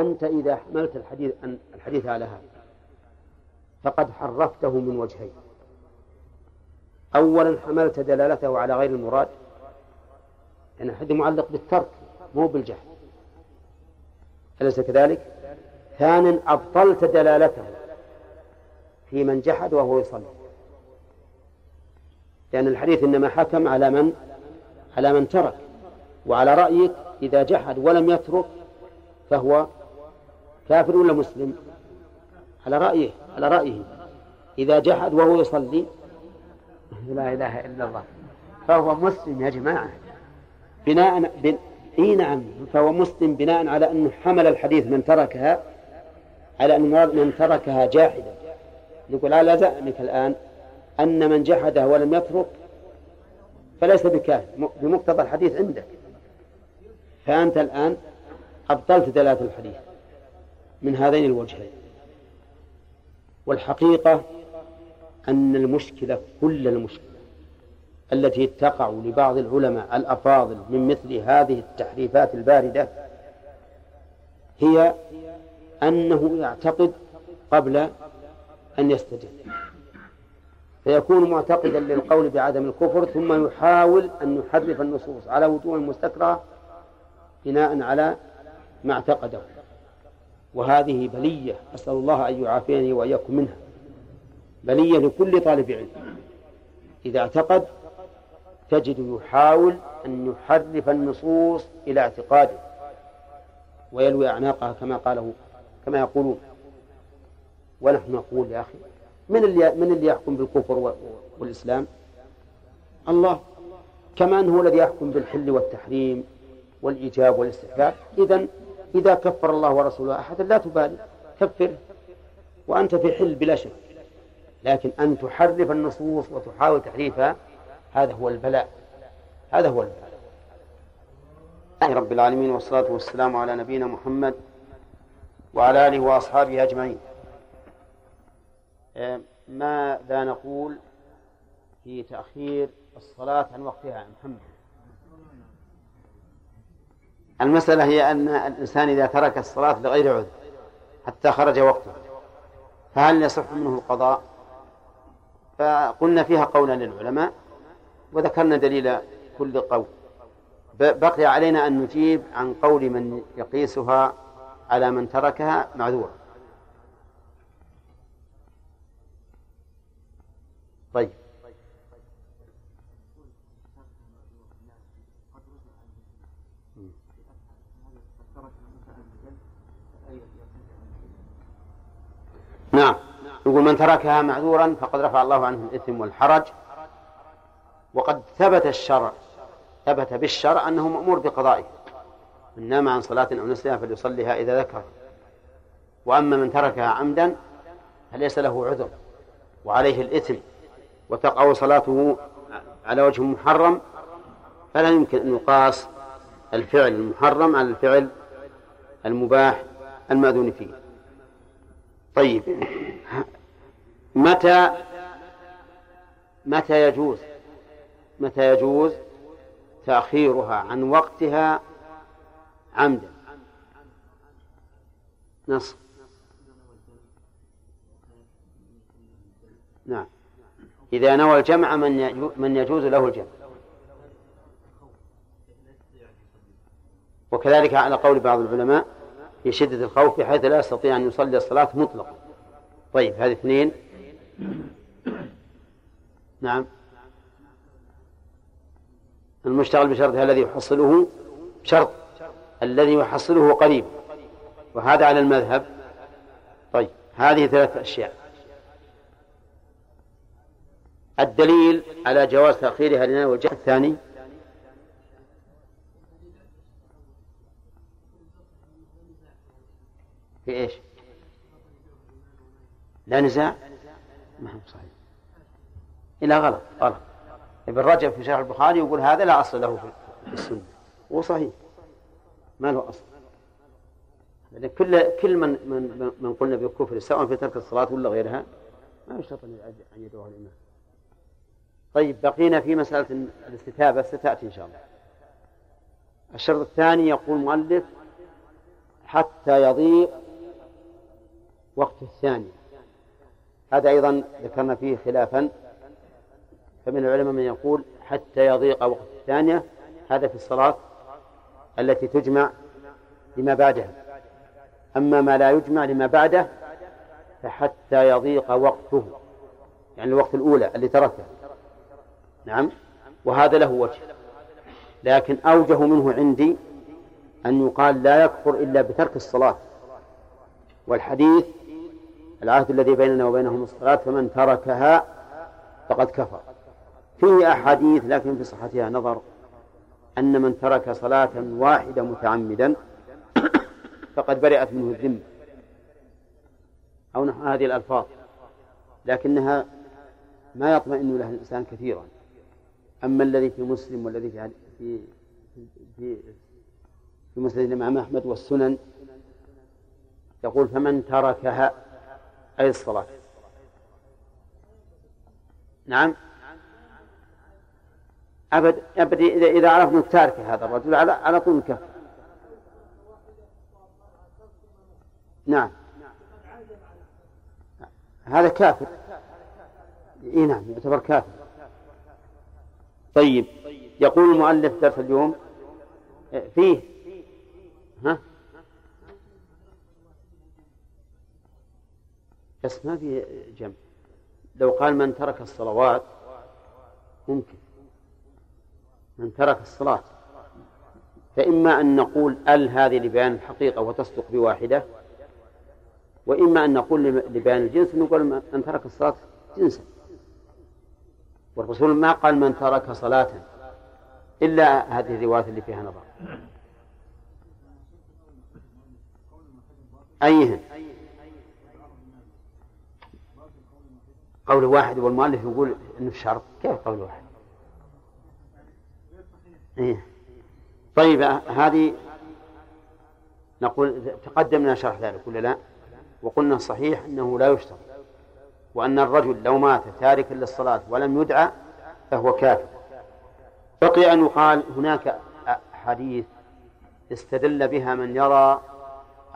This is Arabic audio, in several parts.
أنت إذا حملت الحديث الحديث على هذا. فقد حرفته من وجهين. أولا حملت دلالته على غير المراد يعني الحديث معلق بالترك مو بالجهل. أليس كذلك؟ ثانيا أبطلت دلالته في من جحد وهو يصلي. لأن الحديث إنما حكم على من على من ترك وعلى رأيك إذا جحد ولم يترك فهو كافر ولا مسلم؟ على رأيه على رأيه. إذا جحد وهو يصلي. لا إله إلا الله. فهو مسلم يا جماعة. بناء بن... إي نعم. فهو مسلم بناء على أنه حمل الحديث من تركها على أن من تركها جاحدا يقول على زعمك الآن أن من جحدها ولم يترك فليس بكافر بمقتضى الحديث عندك. فأنت الآن أبطلت دلالة الحديث. من هذين الوجهين. والحقيقة أن المشكلة كل المشكلة التي تقع لبعض العلماء الأفاضل من مثل هذه التحريفات الباردة هي أنه يعتقد قبل أن يستدل فيكون معتقدا للقول بعدم الكفر ثم يحاول أن يحرف النصوص على وجوه مستكرهة بناء على ما اعتقده. وهذه بلية أسأل الله أن يعافيني وإياكم منها. بلية لكل طالب علم. إذا اعتقد تجد يحاول أن يحرف النصوص إلى اعتقاده ويلوي أعناقها كما قاله كما يقولون. ونحن نقول يا أخي من اللي من اللي يحكم بالكفر والإسلام؟ الله. كما أنه الذي يحكم بالحل والتحريم والإيجاب والاستحباب. إذا إذا كفر الله ورسوله أحدا لا تبالي كفره وأنت في حل بلا شك. لكن أن تحرف النصوص وتحاول تحريفها هذا هو البلاء. هذا هو البلاء. رب العالمين والصلاة والسلام على نبينا محمد وعلى آله وأصحابه أجمعين. آه، ماذا نقول في تأخير الصلاة عن وقتها محمد؟ المسألة هي أن الإنسان إذا ترك الصلاة لغير عذر حتى خرج وقته. فهل يصح منه القضاء؟ فقلنا فيها قولا للعلماء وذكرنا دليل كل قول. بقي علينا أن نجيب عن قول من يقيسها على من تركها معذورا. طيب. نعم. يقول من تركها معذورا فقد رفع الله عنه الإثم والحرج. وقد ثبت الشرع ثبت بالشرع أنه مأمور بقضائه. من نام عن صلاة أو نسيها فليصليها إذا ذكر. وأما من تركها عمدا فليس له عذر. وعليه الإثم. وتقع صلاته على وجه محرم. فلا يمكن أن يقاس الفعل المحرم على الفعل المباح المأذون فيه. طيب. متى متى يجوز متى يجوز تأخيرها عن وقتها عمدا؟ نص نعم. إذا نوى الجمع من من يجوز له الجمع. وكذلك على قول بعض العلماء في شدة الخوف بحيث لا يستطيع أن يصلي الصلاة مطلقا. طيب هذه اثنين. نعم. المشتغل بشرط الذي يحصله شرط الذي يحصله قريب. وهذا على المذهب. طيب هذه ثلاث أشياء. الدليل على جواز تأخيرها لنا والجهة الثاني في إيش؟ لا نزاع؟ ما هو صحيح. إلا غلط غلط. ابن رجب في شرح البخاري يقول هذا لا أصل له في السنة. هو صحيح. ما له أصل. كل كل من من من قلنا بالكفر سواء في ترك الصلاة ولا غيرها ما يشترط أن يدعوه الإمام. طيب بقينا في مسألة الاستتابة ستأتي إن شاء الله. الشرط الثاني يقول المؤلف حتى يضيق وقت الثانية هذا أيضا ذكرنا فيه خلافا. فمن العلماء من يقول حتى يضيق وقت الثانية هذا في الصلاة التي تجمع لما بعدها. أما ما لا يجمع لما بعده فحتى يضيق وقته يعني الوقت الأولى اللي تركه. نعم؟ وهذا له وجه. لكن أوجه منه عندي أن يقال لا يكفر إلا بترك الصلاة. والحديث العهد الذي بيننا وبينهم الصلاة فمن تركها فقد كفر. فيه أحاديث لكن في صحتها نظر أن من ترك صلاة واحدة متعمدا فقد برئت منه الذمة أو نحو هذه الألفاظ. لكنها ما يطمئن لها الإنسان كثيرا. أما الذي في مسلم والذي في في في, في مسند الإمام أحمد والسنن يقول فمن تركها أي الصلاة نعم. أبد أبد إذا إذا عرفنا تارك هذا الرجل على على طول كف. نعم. هذا كافر. إي نعم يعتبر كافر. طيب يقول المؤلف درس اليوم فيه. ها؟ بس ما في جمع. لو قال من ترك الصلوات ممكن. من ترك الصلاة. فإما أن نقول ال هذه لبيان الحقيقة وتصدق بواحدة وإما أن نقول لبيان الجنس نقول من ترك الصلاة جنسا. والرسول ما قال من ترك صلاة إلا هذه الروايات اللي فيها نظر. أيهن؟ قول واحد والمؤلف يقول إنه شرط. كيف قول واحد؟ إيه؟ طيب هذه نقول تقدم لنا شرح ذلك ولا لا؟ وقلنا صحيح إنه لا يشترط. وأن الرجل لو مات تاركا للصلاة ولم يدعى فهو كافر. بقي أن يقال هناك حديث استدل بها من يرى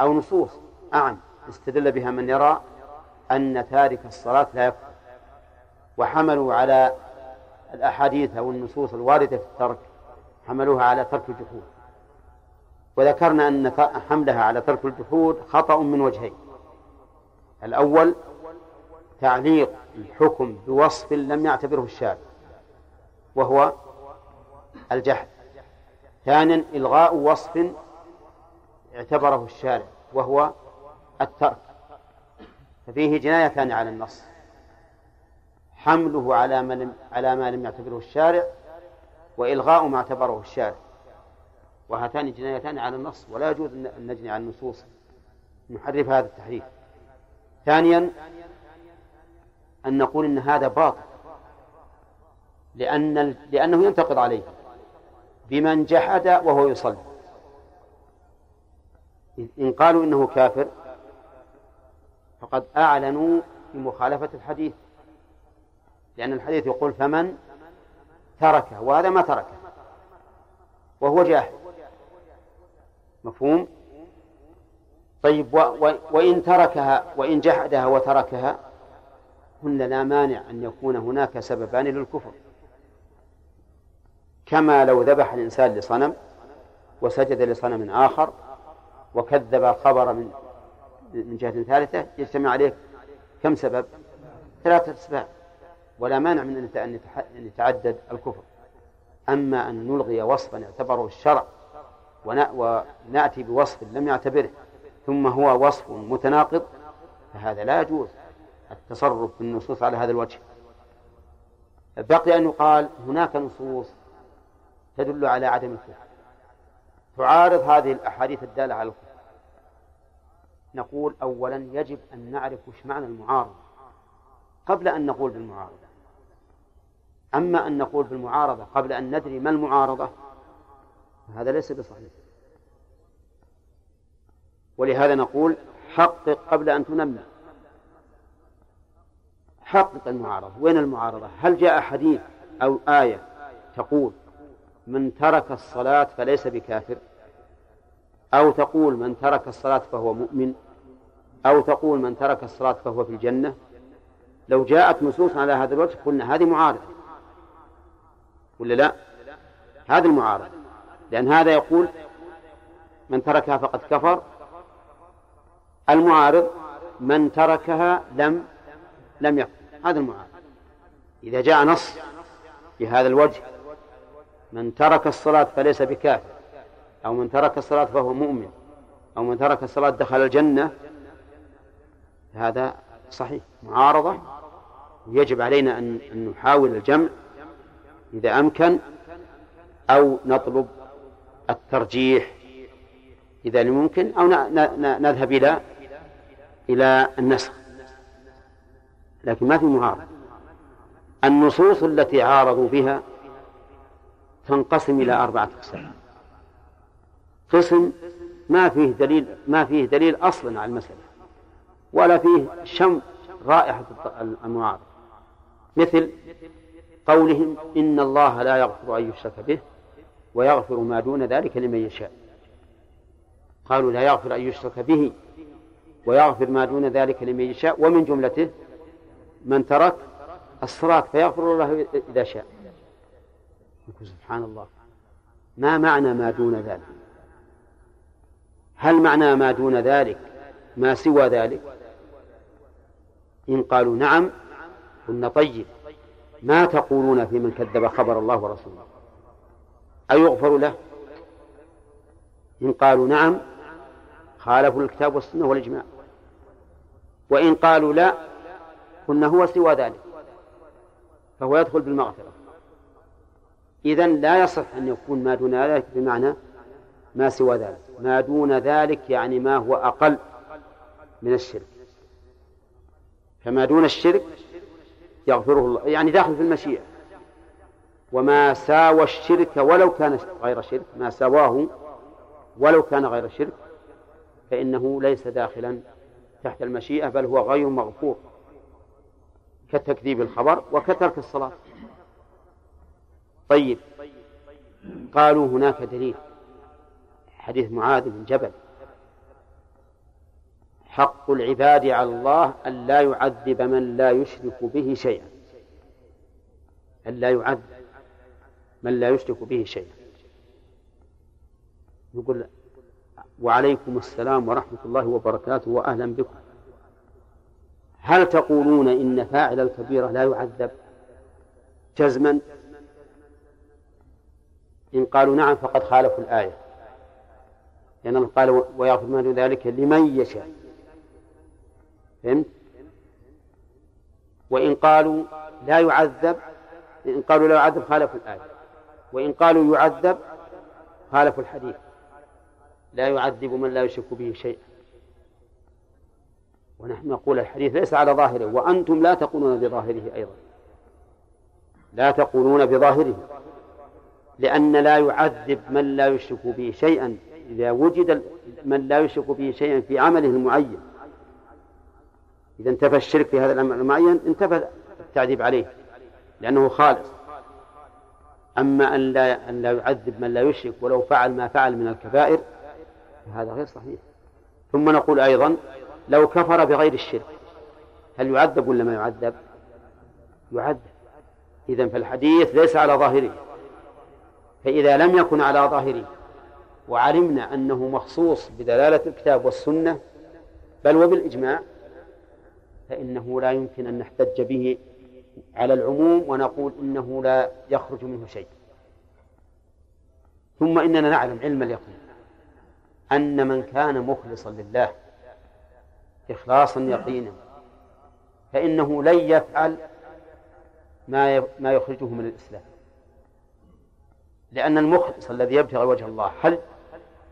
أو نصوص أعن استدل بها من يرى أن تارك الصلاة لا يكفر. وحملوا على الأحاديث أو النصوص الواردة في الترك حملوها على ترك الجحود. وذكرنا أن حملها على ترك الجحود خطأ من وجهين. الأول تعليق الحكم بوصف لم يعتبره الشارع وهو الجحد. ثانيا إلغاء وصف اعتبره الشارع وهو الترك. ففيه جنايتان على النص. حمله على ما على ما لم يعتبره الشارع وإلغاء ما اعتبره الشارع. وهاتان جنايتان على النص ولا يجوز أن نجني على النصوص. نحرف هذا التحريف. ثانيا أن نقول إن هذا باطل. لأن لأنه ينتقض عليه. بمن جحد وهو يصلي. إن قالوا إنه كافر فقد أعلنوا بمخالفة الحديث. لأن الحديث يقول فمن تركه وهذا ما تركه وهو جاهل. مفهوم؟ طيب و و وإن تركها وإن جحدها وتركها هن لا مانع أن يكون هناك سببان للكفر. كما لو ذبح الإنسان لصنم وسجد لصنم آخر وكذب خبر من من جهة ثالثة يجتمع عليه كم سبب؟ ثلاثة أسباب. ولا مانع من أن يتعدد الكفر. أما أن نلغي وصفا اعتبره الشرع ونأتي بوصف لم يعتبره ثم هو وصف متناقض فهذا لا يجوز. التصرف في النصوص على هذا الوجه. بقي أن يقال هناك نصوص تدل على عدم الكفر. تعارض هذه الأحاديث الدالة على الكفر. نقول أولا يجب أن نعرف وش معنى المعارضة. قبل أن نقول بالمعارضة أما أن نقول بالمعارضة قبل أن ندري ما المعارضة هذا ليس بصحيح. ولهذا نقول حقق قبل أن تنمى حقق المعارضة. وين المعارضة؟ هل جاء حديث أو آية تقول من ترك الصلاة فليس بكافر؟ أو تقول من ترك الصلاة فهو مؤمن؟ أو تقول من ترك الصلاة فهو في الجنة؟ لو جاءت نصوص على هذا الوجه قلنا هذه معارضة. ولا لا؟ هذه المعارضة. لأن هذا يقول من تركها فقد كفر. المعارض من تركها لم لم يكفر. هذا المعارض إذا جاء نص بهذا الوجه من ترك الصلاة فليس بكافر أو من ترك الصلاة فهو مؤمن أو من ترك الصلاة دخل الجنة هذا صحيح. معارضة يجب علينا أن نحاول الجمع إذا أمكن أو نطلب الترجيح إذا لم يمكن أو نذهب إلى إلى النسخ. لكن ما في معارضة النصوص التي عارضوا بها تنقسم إلى أربعة أقسام. قسم ما فيه دليل ما فيه دليل أصلا على المسألة ولا فيه شم رائحة المعارضة مثل قولهم إن الله لا يغفر أن يشرك به ويغفر ما دون ذلك لمن يشاء. قالوا لا يغفر أن يشرك به ويغفر ما دون ذلك لمن يشاء. ومن جملته من ترك الصلاة فيغفر الله إذا شاء. سبحان الله. ما معنى ما دون ذلك؟ هل معنى ما دون ذلك ما سوى ذلك؟ إن قالوا نعم قلنا طيب. ما تقولون في من كذب خبر الله ورسوله؟ أيغفر له؟ إن قالوا نعم خالفوا الكتاب والسنة والإجماع. وإن قالوا لا قلنا هو سوى ذلك فهو يدخل بالمغفرة. إذا لا يصح أن يكون ما دون ذلك بمعنى ما سوى ذلك. ما دون ذلك يعني ما هو أقل من الشرك. فما دون الشرك يغفره الله يعني داخل في المشيئة. وما ساوى الشرك ولو كان غير شرك ما سواه ولو كان غير شرك فإنه ليس داخلا تحت المشيئة بل هو غير مغفور كتكذيب الخبر وكترك الصلاة. طيب قالوا هناك دليل حديث معاذ بن جبل. حق العباد على الله أن لا يعذب من لا يشرك به شيئا. أن لا يعذب من لا يشرك به شيئا. يقول وعليكم السلام ورحمة الله وبركاته وأهلا بكم. هل تقولون إن فاعل الكبيرة لا يعذب جزما؟ إن قالوا نعم فقد خالفوا الآية. لأنه قال ويغفر ما ذلك لمن يشاء. فهمت؟ وإن قالوا لا يعذب إن قالوا لا يعذب خالفوا الآية. وإن قالوا يعذب خالفوا الحديث. لا يعذب من لا يشرك به شيئا. ونحن نقول الحديث ليس على ظاهره وأنتم لا تقولون بظاهره أيضا. لا تقولون بظاهره. لأن لا يعذب من لا يشرك به شيئا إذا وجد من لا يشرك به شيئا في عمله المعين. إذا انتفى الشرك في هذا الأمر المعين انتفى التعذيب عليه لأنه خالص. أما أن لا أن لا يعذب من لا يشرك ولو فعل ما فعل من الكبائر فهذا غير صحيح. ثم نقول أيضا لو كفر بغير الشرك هل يعذب ولا ما يعذب؟ يعذب. إذا فالحديث ليس على ظاهره. فإذا لم يكن على ظاهره وعلمنا أنه مخصوص بدلالة الكتاب والسنة بل وبالإجماع فإنه لا يمكن أن نحتج به على العموم ونقول إنه لا يخرج منه شيء ثم إننا نعلم علم اليقين أن من كان مخلصا لله إخلاصا يقينا فإنه لن يفعل ما ما يخرجه من الإسلام لأن المخلص الذي يبتغي وجه الله هل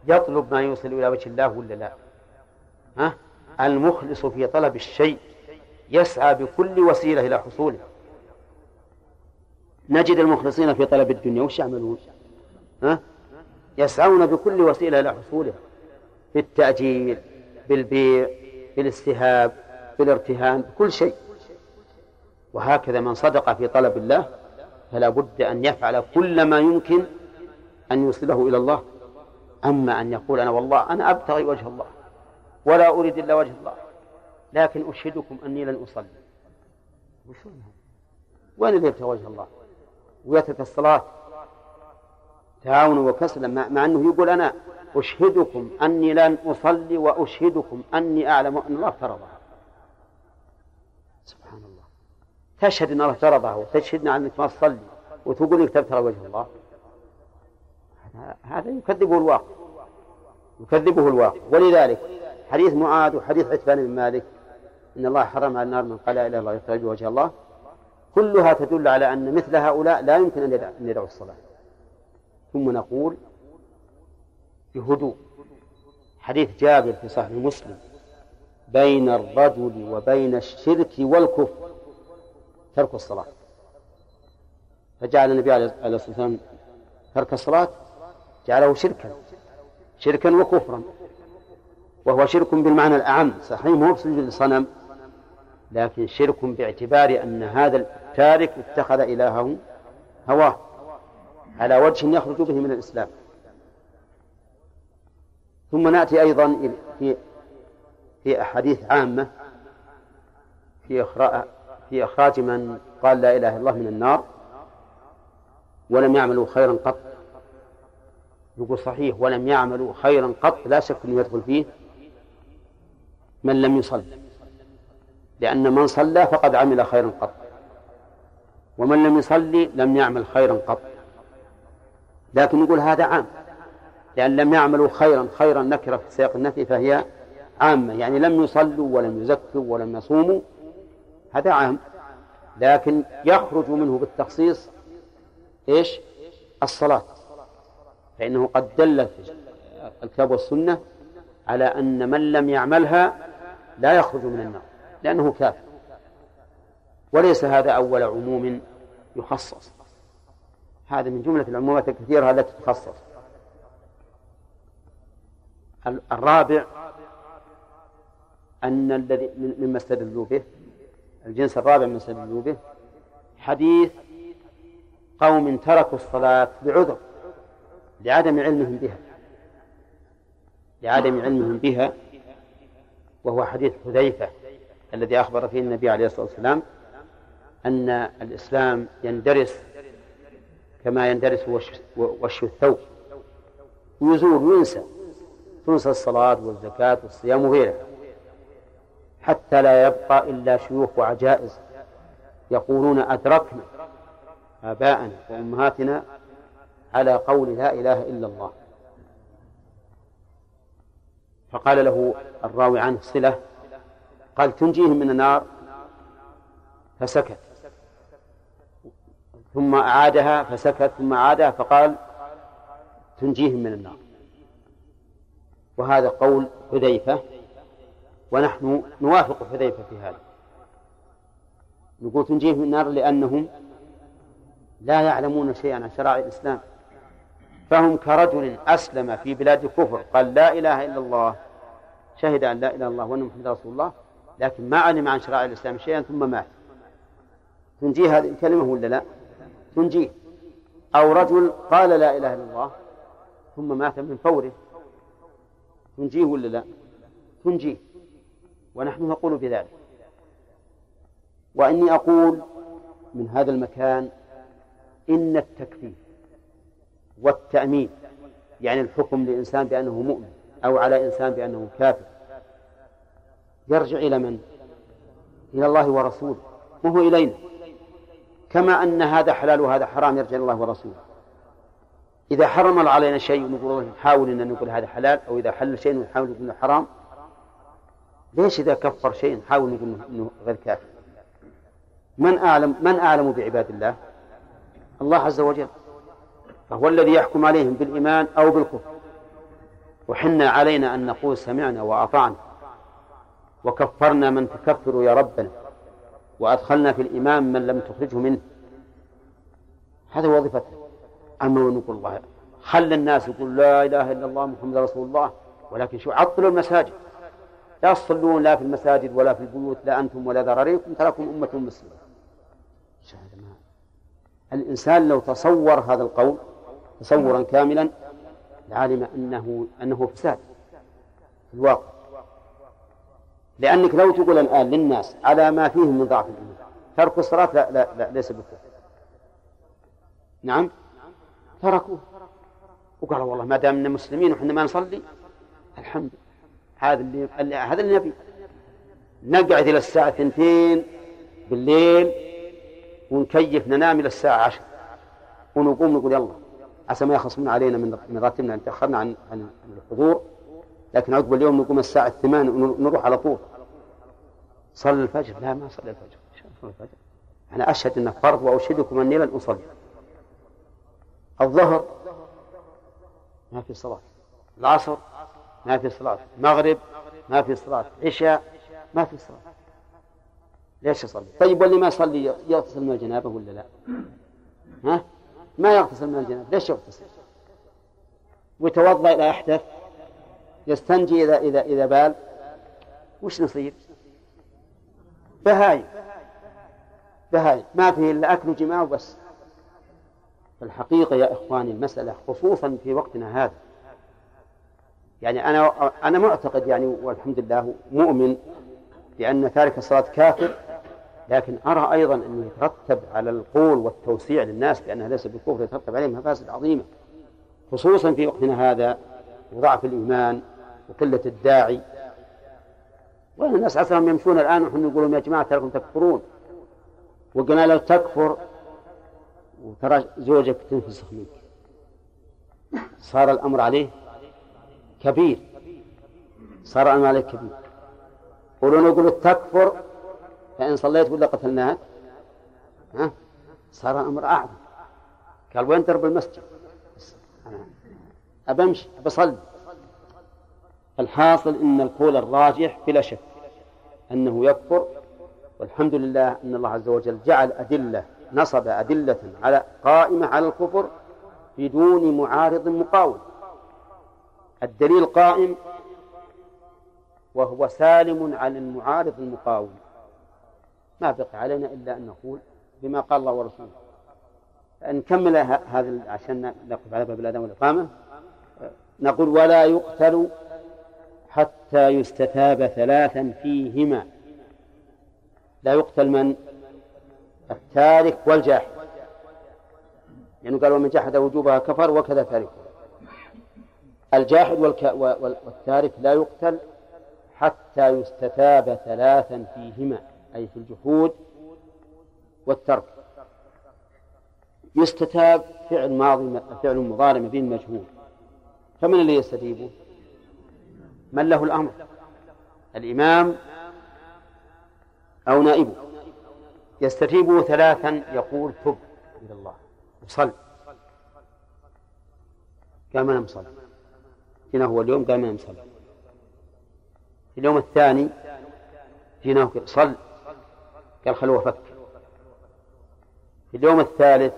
يطلب ما يوصل إلى وجه الله ولا لا؟ ها؟ المخلص في طلب الشيء يسعى بكل وسيلة إلى حصوله. نجد المخلصين في طلب الدنيا وش يعملون؟ ها؟ يسعون بكل وسيلة إلى حصوله. في التأجيل بالبيع بالاستهاب بالارتهان بكل شيء. وهكذا من صدق في طلب الله فلا بد أن يفعل كل ما يمكن أن يوصله إلى الله. أما أن يقول أنا والله أنا أبتغي وجه الله ولا أريد إلا وجه الله. لكن أشهدكم أني لن أصلي. وين اللي يبتغي وجه الله؟ ويترك الصلاة. تعاون وكسلا مع أنه يقول أنا أشهدكم أني لن أصلي وأشهدكم أني أعلم أن الله فرضها سبحان الله. تشهد أن الله فرضها وتشهدنا أنك ما تصلي وتقول إنك تبتغي وجه الله. هذا يكذبه الواقع. يكذبه الواقع. ولذلك حديث معاذ وحديث عتبان بن مالك إن الله حرم على النار من قال لا إله إلا الله يرتجي وجه الله. كلها تدل على أن مثل هؤلاء لا يمكن أن يدعوا الصلاة. ثم نقول بهدوء حديث جابر في صحيح مسلم. بين الرجل وبين الشرك والكفر. ترك الصلاة. فجعل النبي عليه الصلاة والسلام ترك الصلاة جعله شركا. شركا وكفرا. وهو شرك بالمعنى الأعم. صحيح مو بسجود الصنم لكن شرك باعتبار أن هذا التارك اتخذ إلهه هواه على وجه يخرج به من الإسلام. ثم نأتي أيضا في في أحاديث عامة في إخراج في إخراج من قال لا إله إلا الله من النار ولم يعملوا خيرا قط. يقول صحيح ولم يعملوا خيرا قط لا شك أنه يدخل فيه من لم يصل. لأن من صلى فقد عمل خيرا قط. ومن لم يصلي لم يعمل خيرا قط. لكن يقول هذا عام. لأن لم يعملوا خيرا خيرا نكرة في سياق النفي فهي عامة. يعني لم يصلوا ولم يزكوا ولم يصوموا هذا عام. لكن يخرج منه بالتخصيص إيش؟ الصلاة. فإنه قد دل الكتاب والسنة على أن من لم يعملها لا يخرج من النار. لأنه كافر. وليس هذا أول عموم يخصص. هذا من جملة العمومات الكثيرة التي تخصص. الرابع أن الذي مما استدلوا به الجنس الرابع مما استدلوا به حديث قوم تركوا الصلاة بعذر لعدم علمهم بها. لعدم علمهم بها وهو حديث حذيفة. الذي أخبر فيه النبي عليه الصلاة والسلام أن الإسلام يندرس كما يندرس وش الثوب. ويزول وينسى تنسى الصلاة والزكاة والصيام وغيرها. حتى لا يبقى إلا شيوخ وعجائز يقولون أدركنا آباءنا وأمهاتنا على قول لا إله إلا الله. فقال له الراوي عنه صلة قال تنجيهم من النار. فسكت. ثم أعادها فسكت ثم أعادها فقال تنجيهم من النار. وهذا قول حذيفة. ونحن نوافق حذيفة في هذا. نقول تنجيهم من النار لأنهم لا يعلمون شيئا عن شرائع الإسلام. فهم كرجل أسلم في بلاد الكفر قال لا إله إلا الله. شهد أن لا إله إلا الله وأن محمد رسول الله. لكن ما علم عن شرائع الإسلام شيئا ثم مات. تنجيه هذه الكلمة ولا لا؟ تنجيه. أو رجل قال لا إله إلا الله ثم مات من فوره. تنجيه ولا لا؟ تنجيه. ونحن نقول بذلك. وإني أقول من هذا المكان إن التكفير والتأمين يعني الحكم لإنسان بأنه مؤمن أو على إنسان بأنه كافر يرجع إلى من؟ إلى الله ورسوله. وهو إلينا؟ كما أن هذا حلال وهذا حرام يرجع إلى الله ورسوله. إذا حرم علينا شيء نقول نحاول أن نقول هذا حلال أو إذا حل شيء نحاول نقول حرام ليش إذا كفر شيء نحاول نقول أنه غير كافر من أعلم من أعلم بعباد الله؟ الله عز وجل. فهو الذي يحكم عليهم بالإيمان أو بالكفر. وحنا علينا أن نقول سمعنا وأطعنا. وكفرنا من تكفر يا ربنا وأدخلنا في الإمام من لم تخرجه منه. هذا وظيفته أما نقول الله خلى الناس يقول لا إله إلا الله محمد رسول الله ولكن شو عطلوا المساجد. لا تصلون لا في المساجد ولا في البيوت لا أنتم ولا ذراريكم تراكم أمة مسلمة. الإنسان لو تصور هذا القول تصورا كاملا لعلم أنه أنه فساد في الواقع. لأنك لو تقول الآن للناس على ما فيهم من ضعف الإيمان ترك الصلاة لا, لا, لا ليس بكفر. نعم؟ تركوه. وقالوا والله ما دامنا مسلمين وحنا ما نصلي الحمد. هذا اللي هذا اللي نبي. نقعد إلى الساعة اثنتين بالليل ونكيف ننام إلى الساعة عشر. ونقوم نقول يلا عسى ما يخصمون علينا من راتبنا. تأخرنا عن عن الحضور. لكن عقب اليوم نقوم الساعة الثمان ونروح على طول. صلي الفجر. لا ما صلي الفجر. صلي الفجر. أنا أشهد انه فرض وأشهدكم أني لن أصلي. الظهر ما في صلاة. العصر ما في صلاة. المغرب ما في صلاة. عشاء ما في صلاة. ليش يصلي طيب واللي ما يصلي يغتسل من الجنابة ولا لا؟ ها؟ ما يغتسل من الجنابة. ليش يغتسل؟ ويتوضأ إذا أحدث يستنجي إذا إذا إذا بال. وش نصير؟ بهاي بهاي ما فيه إلا أكل جماع وبس. الحقيقة يا إخواني المسألة خصوصا في وقتنا هذا. يعني أنا أنا معتقد يعني والحمد لله مؤمن بأن تارك الصلاة كافر لكن أرى أيضا أنه يترتب على القول والتوسيع للناس بأنها ليس بالكفر يترتب عليه مفاسد عظيمة. خصوصا في وقتنا هذا وضعف الإيمان وقلة الداعي وين الناس عسرهم يمشون الآن ونحن نقول يا جماعة تراكم تكفرون. وقلنا لو تكفر وترى زوجك تنفسخ منك. صار الأمر عليه كبير. صار الأمر عليه كبير. ولو نقول تكفر فإن صليت ولا قتلناك؟ ها؟ صار الأمر أعظم. قال وين درب المسجد؟ أبمشي بصلي الحاصل أن القول الراجح بلا شك أنه يكفر والحمد لله أن الله عز وجل جعل أدلة نصب أدلة على قائمة على الكفر بدون معارض مقاوم. الدليل قائم وهو سالم عن المعارض المقاوم. ما بقي علينا إلا أن نقول بما قال الله ورسوله. نكمل هذا عشان نقف على باب الأذان والإقامة نقول ولا يقتل حتى يستتاب ثلاثا فيهما. لا يقتل من؟ التارك والجاحد. يعني قال ومن جحد وجوبها كفر وكذا تارك. الجاحد والك... والتارك لا يقتل حتى يستتاب ثلاثا فيهما أي في الجحود والترك. يستتاب فعل ماضي فعل مضارع مبين المجهول فمن اللي يستتيبه؟ من له الأمر؟ الإمام أو نائبه يستتيبه ثلاثا يقول تب إلى الله. وصل قال ما نمصل هنا هو اليوم قال ما نمصل اليوم الثاني جيناه صل. قال خلوه فك. في اليوم الثالث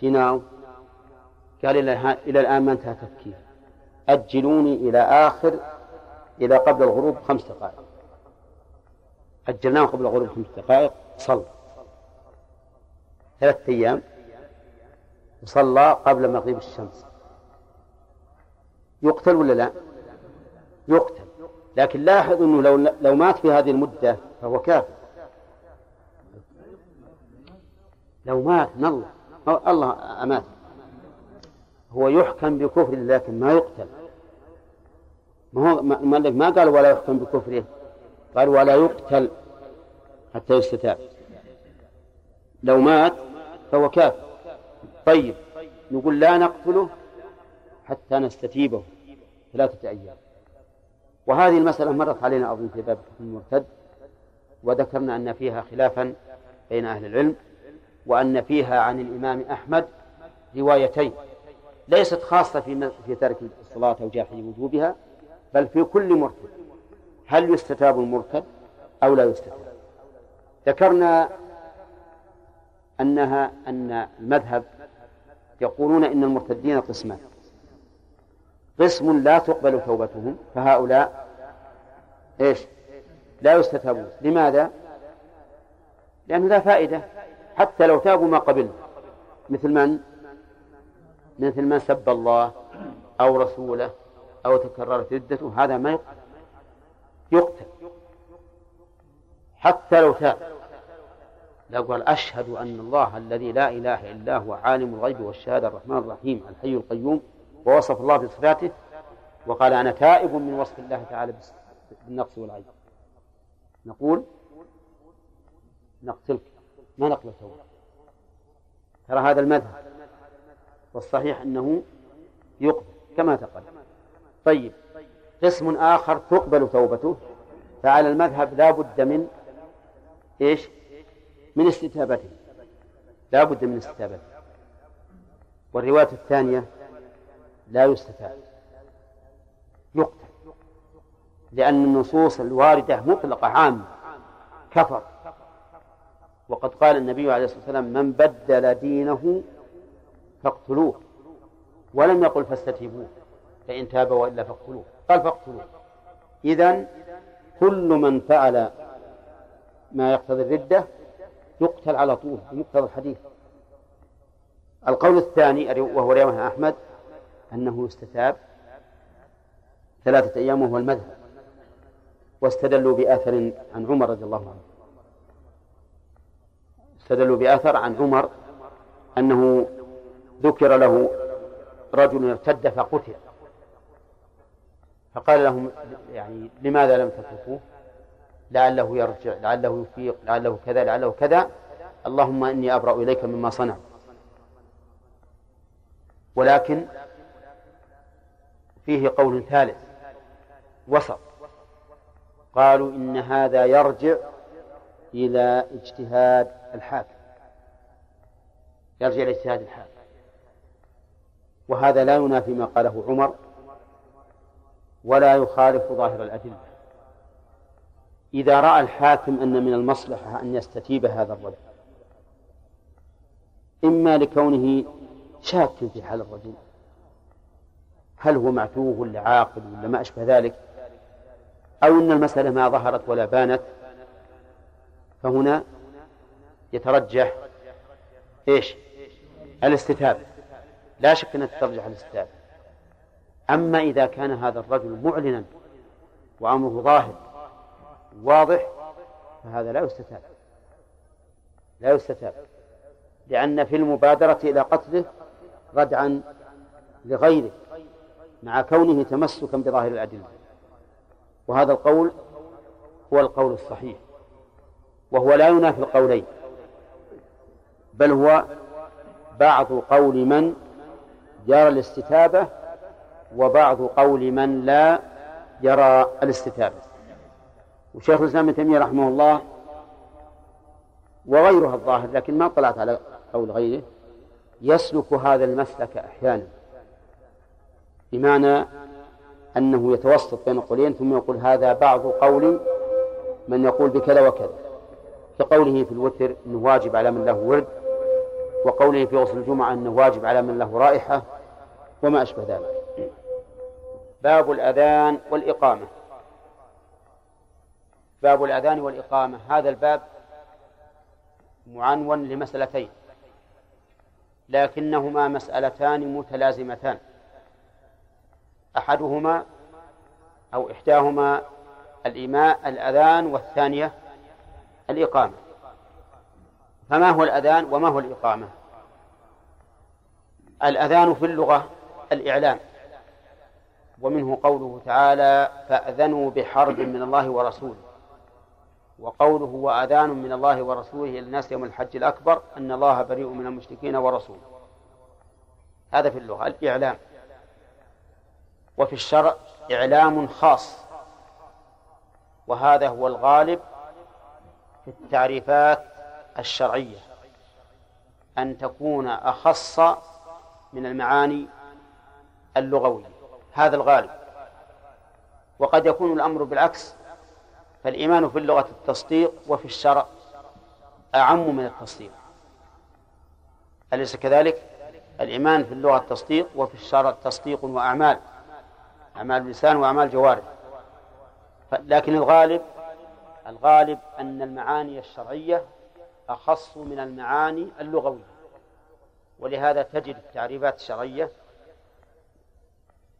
جيناه قال إلى, الآن ما انتهى تفكير أجلوني إلى آخر إلى قبل الغروب خمس دقائق. أجلناه قبل الغروب خمس دقائق صلى. ثلاثة أيام وصلى قبل مغيب الشمس. يقتل ولا لا؟ يقتل. لكن لاحظ أنه لو لو مات في هذه المدة فهو كافر. لو مات من الله الله أمات هو يحكم بكفر لكن ما يقتل. ما هو المؤلف ما قال ولا يحكم بكفره قال ولا يقتل حتى يستتاب. لو مات فهو كافر. طيب نقول لا نقتله حتى نستتيبه ثلاثة أيام. وهذه المسألة مرت علينا أظن في باب المرتد وذكرنا أن فيها خلافا بين أهل العلم وأن فيها عن الإمام أحمد روايتين ليست خاصة في في ترك الصلاة أو جاحد وجوبها بل في كل مرتد هل يستتاب المرتد أو لا يستتاب ذكرنا أنها أن المذهب يقولون إن المرتدين قسمان قسم لا تقبل توبتهم فهؤلاء إيش؟ لا يستتابون لماذا؟ لأنه لا فائدة حتى لو تابوا ما قبلنا مثل من؟ مثل من سب الله أو رسوله أو تكررت ردته هذا ما يقتل. يقتل. حتى لو تاب لو قال أشهد أن الله الذي لا إله إلا هو عالم الغيب والشهادة الرحمن الرحيم الحي القيوم ووصف الله بصفاته وقال أنا تائب من وصف الله تعالى بالنقص والعيب نقول نقتلك. ما نقبل توبة ترى هذا المذهب والصحيح أنه يقبل كما تقدم. طيب. قسم آخر تقبل توبته. فعلى المذهب لا بد من إيش؟ من استتابته. لا بد من استتابته. والرواية الثانية لا يستتاب. يقتل. لأن النصوص الواردة مطلقة عامة كفر. وقد قال النبي عليه الصلاة والسلام من بدل دينه فاقتلوه. ولم يقل فاستتيبوه. فإن تاب وإلا فاقتلوه. قال فاقتلوه. إذن كل من فعل ما يقتضي الردة يقتل على طول بمقتضى الحديث. القول الثاني وهو رواية أحمد أنه يستتاب ثلاثة أيام وهو المذهب واستدلوا بآثر عن عمر رضي الله عنه. استدلوا بآثر عن عمر أنه ذكر له رجل ارتد فقتل. فقال لهم يعني لماذا لم تتركوه؟ لعله يرجع لعله يفيق لعله كذا لعله كذا. اللهم إني أبرأ إليك مما صنع. ولكن فيه قول ثالث وسط. قالوا إن هذا يرجع إلى اجتهاد الحاكم. يرجع إلى اجتهاد الحاكم. وهذا لا ينافي ما قاله عمر. ولا يخالف ظاهر الأدلة. إذا رأى الحاكم أن من المصلحة أن يستتيب هذا الرجل إما لكونه شاك في حال الرجل هل هو معتوه ولا عاقل ولا ما أشبه ذلك أو أن المسألة ما ظهرت ولا بانت فهنا يترجح إيش؟ الاستتابة لا شك أنها تترجح الاستتابة أما إذا كان هذا الرجل معلنا وأمره ظاهر واضح فهذا لا يستتاب. لا يستتاب. لأن في المبادرة إلى قتله ردعا لغيره مع كونه تمسكا بظاهر الأدلة. وهذا القول هو القول الصحيح وهو لا ينافي القولين بل هو بعض قول من يرى الاستتابة وبعض قول من لا يرى الاستتابة. وشيخ الإسلام ابن تيمية رحمه الله وغيرها الظاهر لكن ما طلعت على قول غيره يسلك هذا المسلك أحيانا. بمعنى أنه يتوسط بين القولين ثم يقول هذا بعض قول من يقول بكذا وكذا. كقوله في الوتر أنه واجب على من له ورد وقوله في غسل الجمعة أنه واجب على من له رائحة وما أشبه ذلك. باب الأذان والإقامة. باب الأذان والإقامة. هذا الباب معنون لمسألتين لكنهما مسألتان متلازمتان. أحدهما أو إحداهما الإيماء الأذان والثانية الإقامة. فما هو الأذان وما هو الإقامة؟ الأذان في اللغة الإعلام. ومنه قوله تعالى فأذنوا بحرب من الله ورسوله. وقوله وأذان من الله ورسوله إلى الناس يوم الحج الأكبر أن الله بريء من المشركين ورسوله. هذا في اللغة الإعلام. وفي الشرع إعلام خاص. وهذا هو الغالب في التعريفات الشرعية. أن تكون أخص من المعاني اللغوية. هذا الغالب. وقد يكون الأمر بالعكس فالإيمان في اللغة التصديق وفي الشرع أعم من التصديق. أليس كذلك؟ الإيمان في اللغة التصديق وفي الشرع تصديق وأعمال أعمال اللسان وأعمال جوارح. لكن الغالب الغالب أن المعاني الشرعية أخص من المعاني اللغوية ولهذا تجد التعريفات الشرعية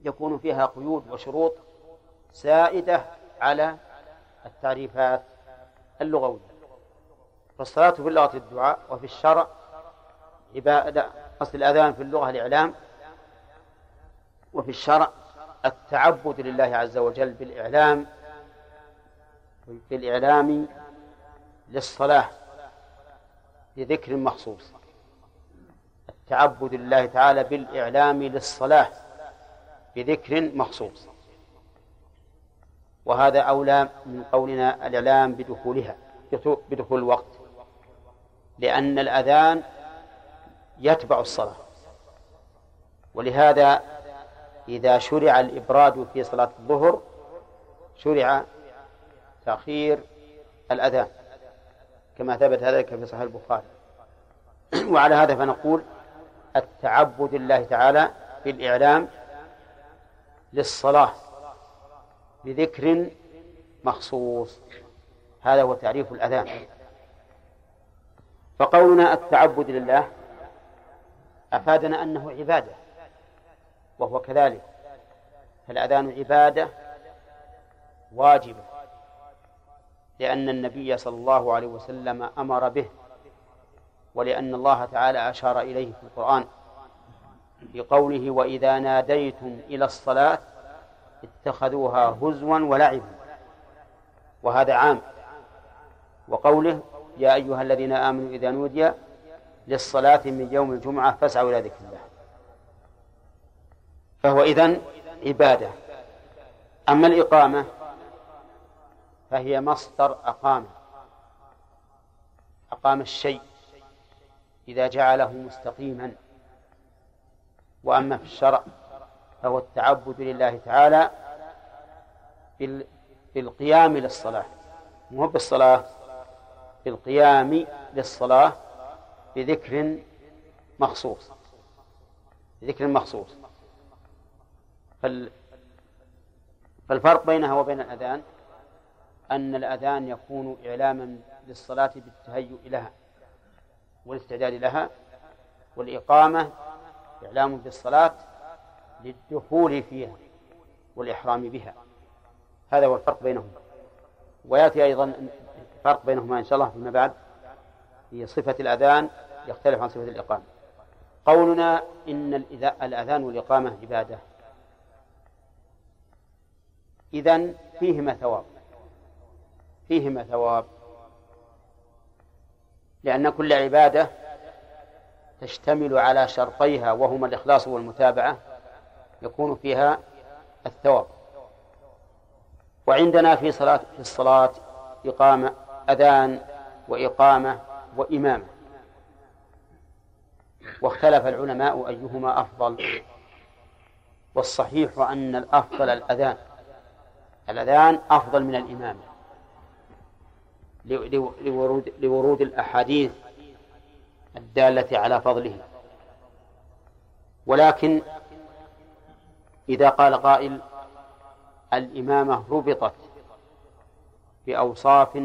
يكون فيها قيود وشروط سائدة على التعريفات اللغوية. فالصلاة في اللغة الدعاء وفي الشرع عبادة. أصل الأذان في اللغة الإعلام وفي الشرع التعبد لله عز وجل بالإعلام بالإعلام للصلاة بذكر مخصوص. التعبد لله تعالى بالإعلام للصلاة. بذكر مخصوص. وهذا أولى من قولنا الإعلام بدخولها بدخول الوقت. لأن الأذان يتبع الصلاة. ولهذا إذا شرع الإبراد في صلاة الظهر شرع تأخير الأذان كما ثبت ذلك في صحيح البخاري. وعلى هذا فنقول التعبد لله تعالى بالإعلام للصلاة بذكر مخصوص. هذا هو تعريف الأذان. فقولنا التعبد لله أفادنا أنه عبادة وهو كذلك. فالأذان عبادة واجبة لأن النبي صلى الله عليه وسلم أمر به ولأن الله تعالى أشار إليه في القرآن. بقوله وإذا ناديتم إلى الصلاة اتخذوها هزوا ولعبا. وهذا عام. وقوله يا أيها الذين آمنوا إذا نودي للصلاة من يوم الجمعة فاسعوا إلى ذكر الله. فهو إذن عبادة. أما الإقامة فهي مصدر أقام أقام الشيء إذا جعله مستقيما. وأما في الشرع فهو التعبد لله تعالى بالقيام للصلاة. مو بالصلاة بالقيام للصلاة بذكر مخصوص بذكر مخصوص. فال فالفرق بينها وبين الأذان أن الأذان يكون إعلاما للصلاة بالتهيؤ لها والإستعداد لها والإقامة إعلام بالصلاة للدخول فيها والإحرام بها. هذا هو الفرق بينهما. ويأتي أيضا الفرق بينهما إن شاء الله فيما بعد في صفة الأذان يختلف عن صفة الإقامة. قولنا إن الأذان والإقامة عبادة. إذن فيهما ثواب. فيهما ثواب. لأن كل عبادة تشتمل على شرطيها وهما الإخلاص والمتابعة يكون فيها الثواب. وعندنا في صلاة في الصلاة إقامة أذان وإقامة وإمامة. واختلف العلماء أيهما أفضل. والصحيح أن الأفضل الأذان. الأذان أفضل من الإمامة. لورود, لورود الأحاديث الدالة على فضله. ولكن إذا قال قائل الإمامة ربطت بأوصاف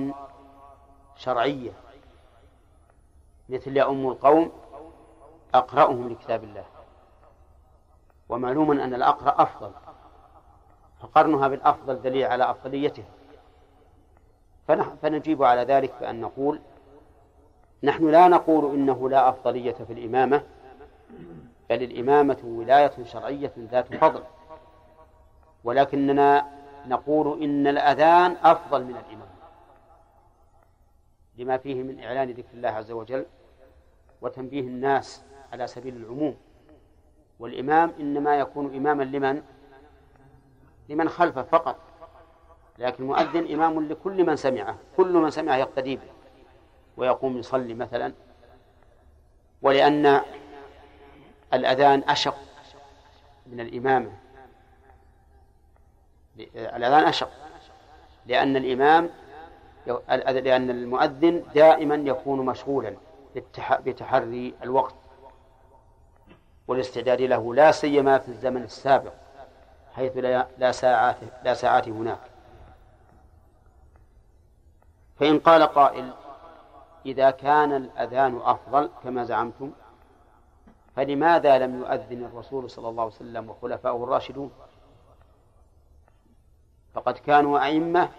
شرعية مثل يؤم القوم أقرأهم لكتاب الله. ومعلوم أن الأقرأ أفضل فقرنها بالأفضل دليل على أفضليتها. فنجيب على ذلك بأن نقول نحن لا نقول إنه لا أفضلية في الإمامة بل الإمامة ولاية شرعية ذات فضل. ولكننا نقول إن الأذان أفضل من الإمام لما فيه من إعلان ذكر الله عز وجل وتنبيه الناس على سبيل العموم. والإمام إنما يكون إماما لمن؟ لمن خلفه فقط. لكن المؤذن إمام لكل من سمعه كل من سمعه يقتدي به. ويقوم يصلي مثلا ولأن الأذان أشق من الإمامة. الأذان أشق لأن الإمام لأن المؤذن دائما يكون مشغولا بتحري الوقت. والاستعداد له لا سيما في الزمن السابق حيث لا ساعات لا ساعات هناك. فإن قال قائل إذا كان الأذان أفضل كما زعمتم؟ فلماذا لم يؤذن الرسول صلى الله عليه وسلم وخلفاؤه الراشدون؟ فقد كانوا أئمة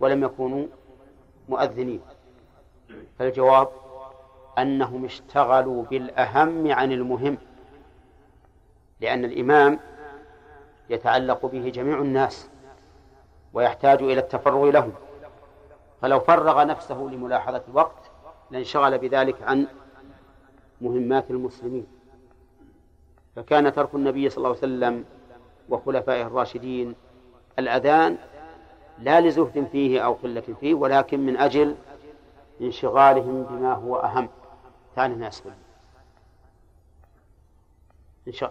ولم يكونوا مؤذنين. فالجواب أنهم اشتغلوا بالأهم عن المهم لأن الإمام يتعلق به جميع الناس ويحتاج إلى التفرغ لهم. فلو فرغ نفسه لملاحظة الوقت لانشغل بذلك عن مهمات المسلمين. فكان ترك النبي صلى الله عليه وسلم وخلفائه الراشدين الأذان لا لزهد فيه أو قلة فيه ولكن من أجل انشغالهم بما هو أهم. ثاني الناس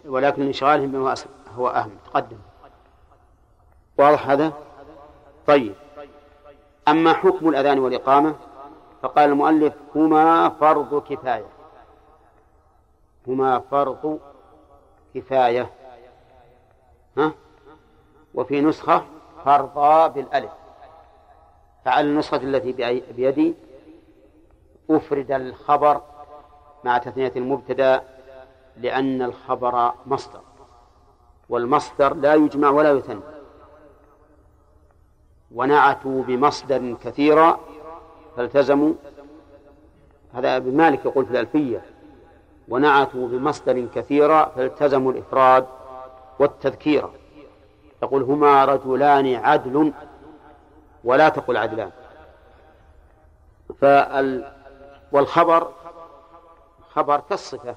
ولكن انشغالهم بما هو أهم. تقدم. واضح هذا؟ طيب. أما حكم الأذان والإقامة فقال المؤلف هما فرض كفاية. هما فرض كفاية. ها؟ وفي نسخة فرضا بالألف. فعلى النسخة التي بيدي أفرد الخبر مع تثنية المبتدأ لأن الخبر مصدر. والمصدر لا يجمع ولا يثنى ونعتوا بمصدر كثيرا فالتزموا. هذا ابن مالك يقول في الألفية ونعتوا بمصدر كثيرا فالتزموا الإفراد والتذكير يقول هما رجلان عدل ولا تقل عدلان فال والخبر خبر كالصفة.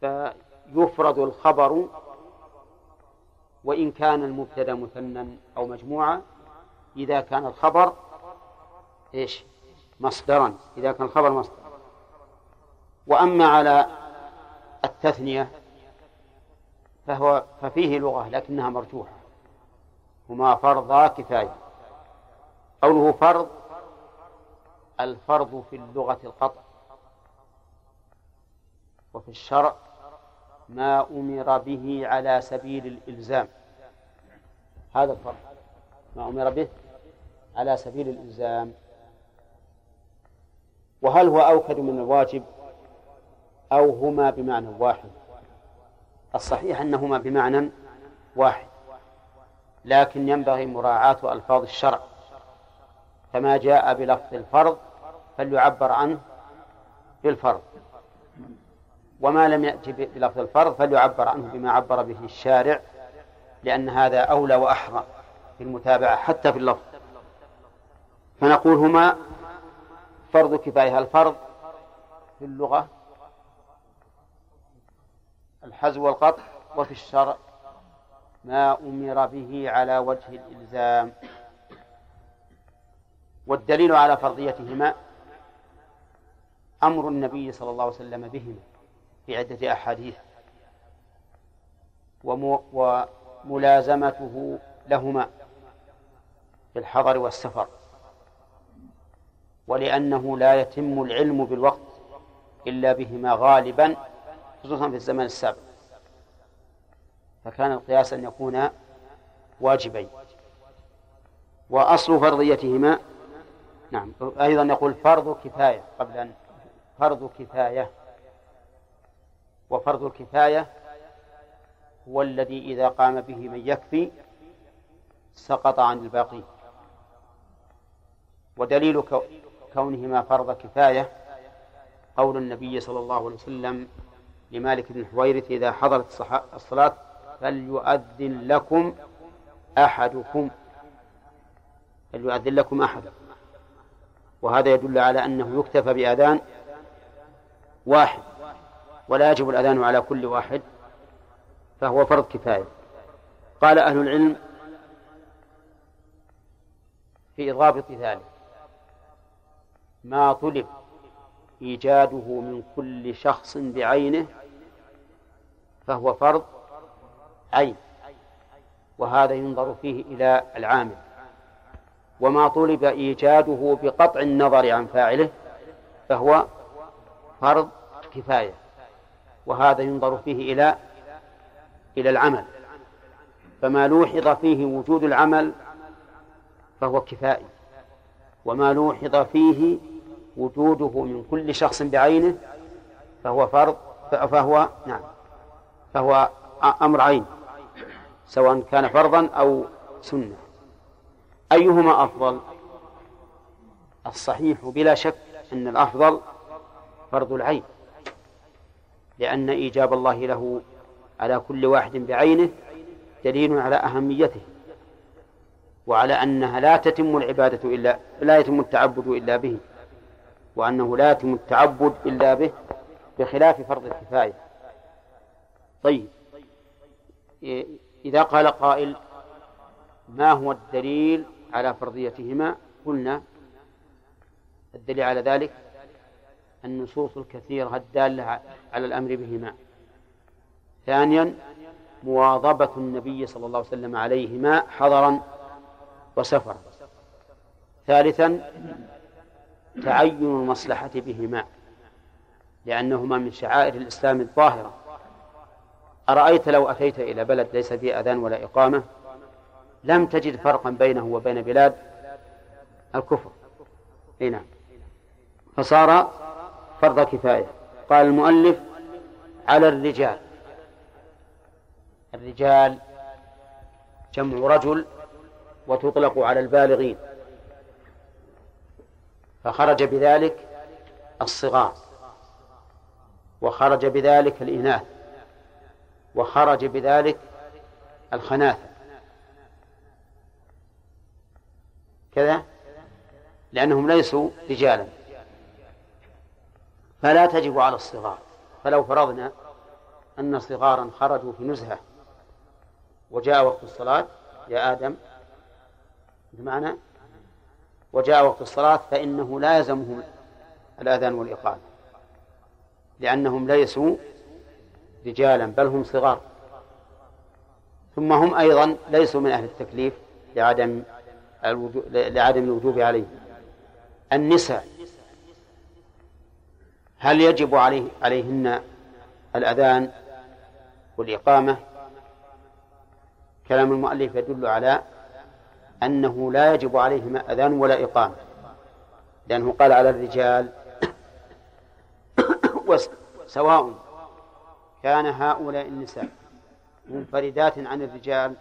فيفرد الخبر وإن كان المبتدأ مثنى أو مجموعة إذا كان الخبر إيش؟ مصدرا. إذا كان الخبر مصدر. وأما على التثنية فهو ففيه لغة لكنها مرجوحة. هما فرضا كفاية. قوله فرض الفرض في اللغة القطع. وفي الشرع ما أمر به على سبيل الإلزام. هذا الفرض. ما أمر به على سبيل الإلزام. وهل هو أوكد من الواجب أو هما بمعنى واحد؟ الصحيح أنهما بمعنى واحد لكن ينبغي مراعاة ألفاظ الشرع. فما جاء بلفظ الفرض فليعبر عنه بالفرض. وما لم يأتي بلفظ الفرض فليعبر عنه بما عبر به الشارع لأن هذا أولى وأحرى في المتابعة حتى في اللفظ. فنقول هما فرض كفاية. الفرض في اللغة؟ الحزو والقطع. وفي الشرع ما أمر به على وجه الإلزام. والدليل على فرضيتهما أمر النبي صلى الله عليه وسلم بهما في عدة أحاديث. وملازمته لهما في الحضر والسفر. ولأنه لا يتم العلم بالوقت إلا بهما غالبا خصوصا في الزمن السابق. فكان القياس أن يكون واجبين. وأصل فرضيتهما نعم أيضا يقول فرض كفاية قبل أن فرض كفاية. وفرض الكفاية هو الذي إذا قام به من يكفي سقط عن الباقي. ودليل كونهما فرض كفاية. قول النبي صلى الله عليه وسلم لمالك بن حويرث إذا حضرت الصلاة فليؤذن لكم أحدكم. فليؤذن لكم أحدكم وهذا يدل على أنه يكتفى بأذان واحد. ولا يجب الأذان على كل واحد فهو فرض كفاية. قال أهل العلم في ضابط ذلك. ما طلب إيجاده من كل شخص بعينه فهو فرض عين وهذا ينظر فيه إلى العامل. وما طلب إيجاده بقطع النظر عن فاعله فهو فرض كفاية وهذا ينظر فيه إلى إلى العمل. فما لوحظ فيه وجود العمل فهو كفائي وما لوحظ فيه وجوده من كل شخص بعينه فهو فرض فهو نعم فهو أمر عين سواء كان فرضا أو سنة. أيهما أفضل؟ الصحيح بلا شك أن الأفضل فرض العين لأن إيجاب الله له على كل واحد بعينه دليل على أهميته وعلى أنها لا تتم العبادة إلا لا يتم التعبد إلا به. وأنه لا يتم التعبد إلا به بخلاف فرض الكفاية. طيب. إذا قال قائل ما هو الدليل على فرضيتهما؟ قلنا الدليل على ذلك النصوص الكثيرة الدالة على الأمر بهما. ثانيا مواظبة النبي صلى الله عليه وسلم عليهما حضرا وسفرا. ثالثا تعين المصلحة بهما لأنهما من شعائر الإسلام الظاهرة. أرأيت لو أتيت إلى بلد ليس فيه أذان ولا إقامة؟ لم تجد فرقا بينه وبين بلاد الكفر. إي نعم. فصار فرض كفاية. قال المؤلف على الرجال. الرجال جمع رجل وتطلق على البالغين. فخرج بذلك الصغار. وخرج بذلك الإناث. وخرج بذلك الخناثة كذا؟ لأنهم ليسوا رجالا. فلا تجب على الصغار. فلو فرضنا أن صغارا خرجوا في نزهة وجاء وقت الصلاة يا آدم بمعنى وجاء وقت الصلاة فإنه لا الأذان والإقامة لأنهم ليسوا رجالا بل هم صغار. ثم هم أيضا ليسوا من أهل التكليف لعدم لعدم الوجوب عليه النساء هل يجب عليه عليهن الأذان والإقامة؟ كلام المؤلف يدل على أنه لا يجب عليهما أذان ولا إقامة لأنه قال على الرجال سواء كان هؤلاء النساء منفردات عن الرجال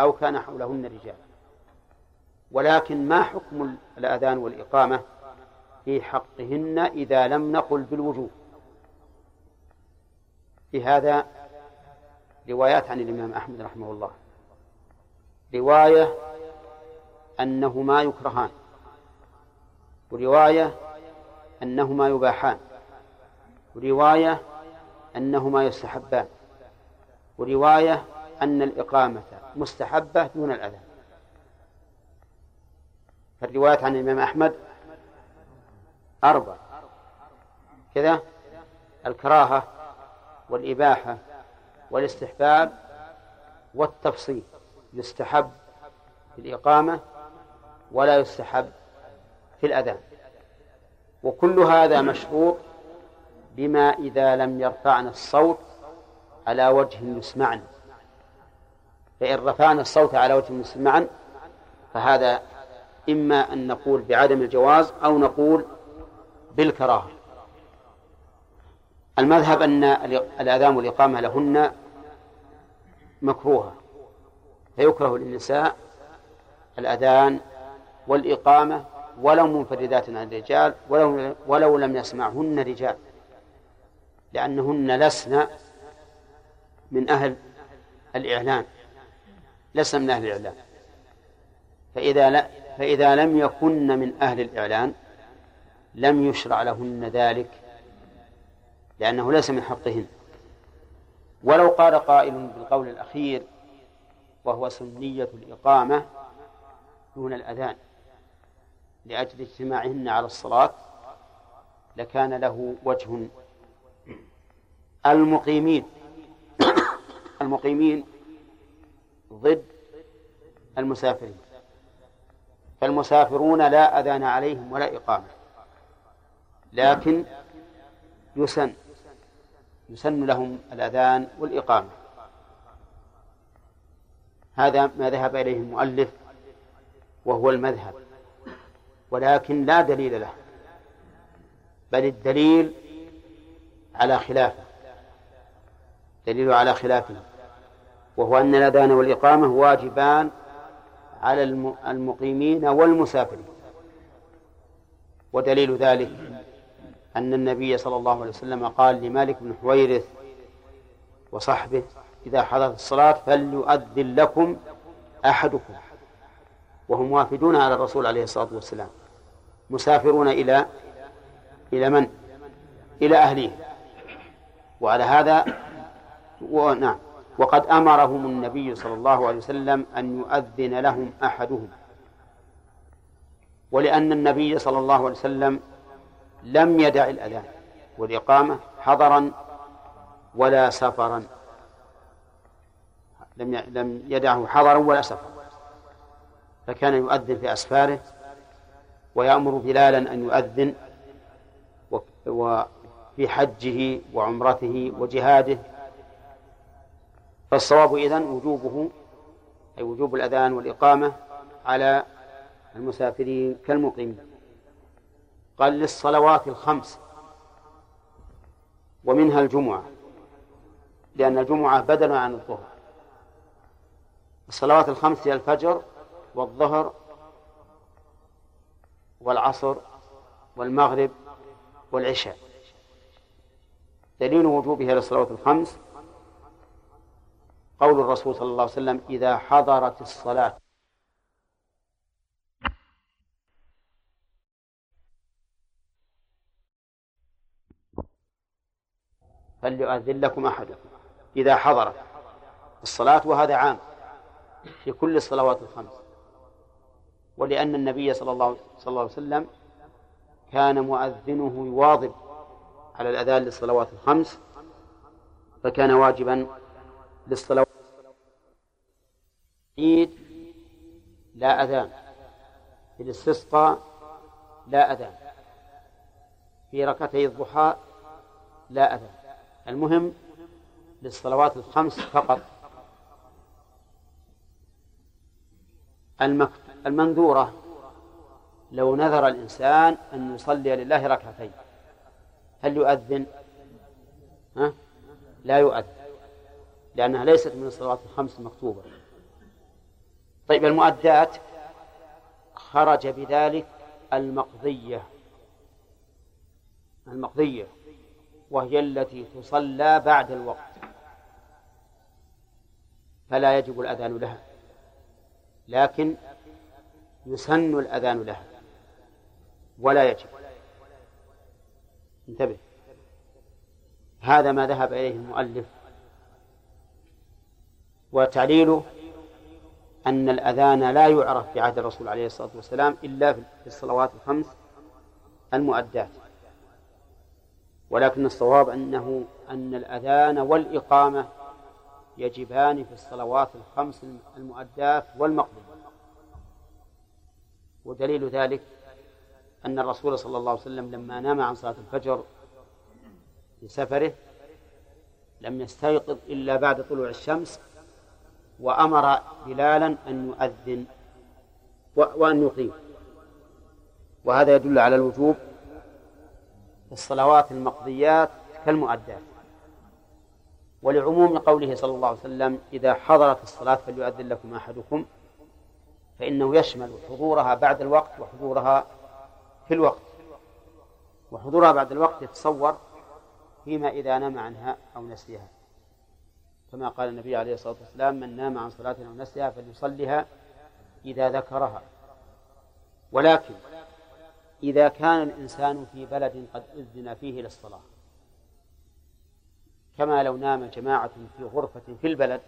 أو كان حولهن رجال. ولكن ما حكم الأذان والإقامة في حقهن إذا لم نقل بالوجوب؟ في هذا روايات عن الإمام أحمد رحمه الله. رواية أنهما يكرهان. ورواية أنهما يباحان. ورواية أنهما يستحبان. ورواية أن الإقامة مستحبة دون الأذان. فالروايات عن الإمام أحمد أربع. كذا الكراهة والإباحة والاستحباب والتفصيل يستحب الإقامة ولا يستحب في الأذان. وكل هذا مشروط بما إذا لم يرفعنا الصوت على وجه يسمعنا فإن رفعنا الصوت على وجه يسمعا فهذا إما أن نقول بعدم الجواز أو نقول بالكراهة. المذهب أن الأذان والإقامة لهن مكروهة. فيكره للنساء الأذان والإقامة ولو منفردات عن الرجال ولو, ولو لم يسمعهن رجال. لأنهن لسن من أهل الإعلان. لسن من أهل الإعلان. فإذا لا فإذا لم يكن من أهل الإعلان لم يشرع لهن ذلك لأنه ليس من حقهن. ولو قال قائل بالقول الأخير وهو سنية الإقامة دون الأذان. لأجل اجتماعهن على الصلاة لكان له وجه. المقيمين المقيمين ضد المسافرين فالمسافرون لا أذان عليهم ولا إقامة لكن يسن يسن لهم الأذان والإقامة. هذا ما ذهب إليه المؤلف وهو المذهب. ولكن لا دليل له بل الدليل على خلافه دليل على خلافه وهو أن الأذان والإقامة واجبان على المقيمين والمسافرين. ودليل ذلك أن النبي صلى الله عليه وسلم قال لمالك بن حويرث وصحبه إذا حضرت الصلاة فليؤذن لكم أحدكم. وهم وافدون على الرسول عليه الصلاة والسلام. مسافرون إلى إلى من؟ إلى أهليه وعلى هذا ونعم وقد أمرهم النبي صلى الله عليه وسلم أن يؤذن لهم أحدهم. ولأن النبي صلى الله عليه وسلم لم يدع الأذان. والإقامة حضرا ولا سفرا. لم لم يدعه حضرا ولا سفرا. فكان يؤذن في أسفاره ويأمر بلالا أن يؤذن وفي حجه وعمرته وجهاده. فالصواب إذن وجوبه أي وجوب الأذان والإقامة على المسافرين كالمقيمين. قال للصلوات الخمس ومنها الجمعة لأن الجمعة بدل عن الظهر. الصلوات الخمس هي الفجر والظهر والعصر والمغرب والعشاء. دليل وجوبها للصلوات الخمس قول الرسول صلى الله عليه وسلم إذا حضرت الصلاة فليؤذن لكم أحدكم إذا حضرت الصلاة وهذا عام في كل الصلوات الخمس. ولأن النبي صلى الله, صلى الله عليه وسلم كان مؤذنه يواظب على الأذان للصلوات الخمس فكان واجبا للصلوات عيد لا أذان في الاستسقاء لا أذان في ركعتي الضحى لا أذان. المهم للصلوات الخمس فقط. المنذورة لو نذر الإنسان أن يصلي لله ركعتين هل يؤذن؟ ها؟ لا يؤذن لأنها ليست من الصلوات الخمس المكتوبة. طيب المؤدات خرج بذلك المقضية. المقضية وهي التي تصلى بعد الوقت. فلا يجب الأذان لها. لكن يسن الأذان لها. ولا يجب. انتبه. هذا ما ذهب إليه المؤلف. وتعليله أن الأذان لا يعرف في عهد الرسول عليه الصلاة والسلام إلا في الصلوات الخمس المؤدات. ولكن الصواب أنه أن الأذان والإقامة يجبان في الصلوات الخمس المؤدات والمقبول. ودليل ذلك أن الرسول صلى الله عليه وسلم لما نام عن صلاة الفجر في سفره لم يستيقظ إلا بعد طلوع الشمس وأمر بلالا أن يؤذن وأن يقيم. وهذا يدل على الوجوب في الصلوات المقضيات كالمؤدات ولعموم قوله صلى الله عليه وسلم إذا حضرت الصلاة فليؤذن لكم أحدكم فإنه يشمل حضورها بعد الوقت وحضورها في الوقت. وحضورها بعد الوقت يتصور فيما إذا نام عنها أو نسيها. كما قال النبي عليه الصلاة والسلام من نام عن صلاة أو نسيها فليصلها إذا ذكرها. ولكن إذا كان الإنسان في بلد قد أذن فيه للصلاة كما لو نام جماعة في غرفة في البلد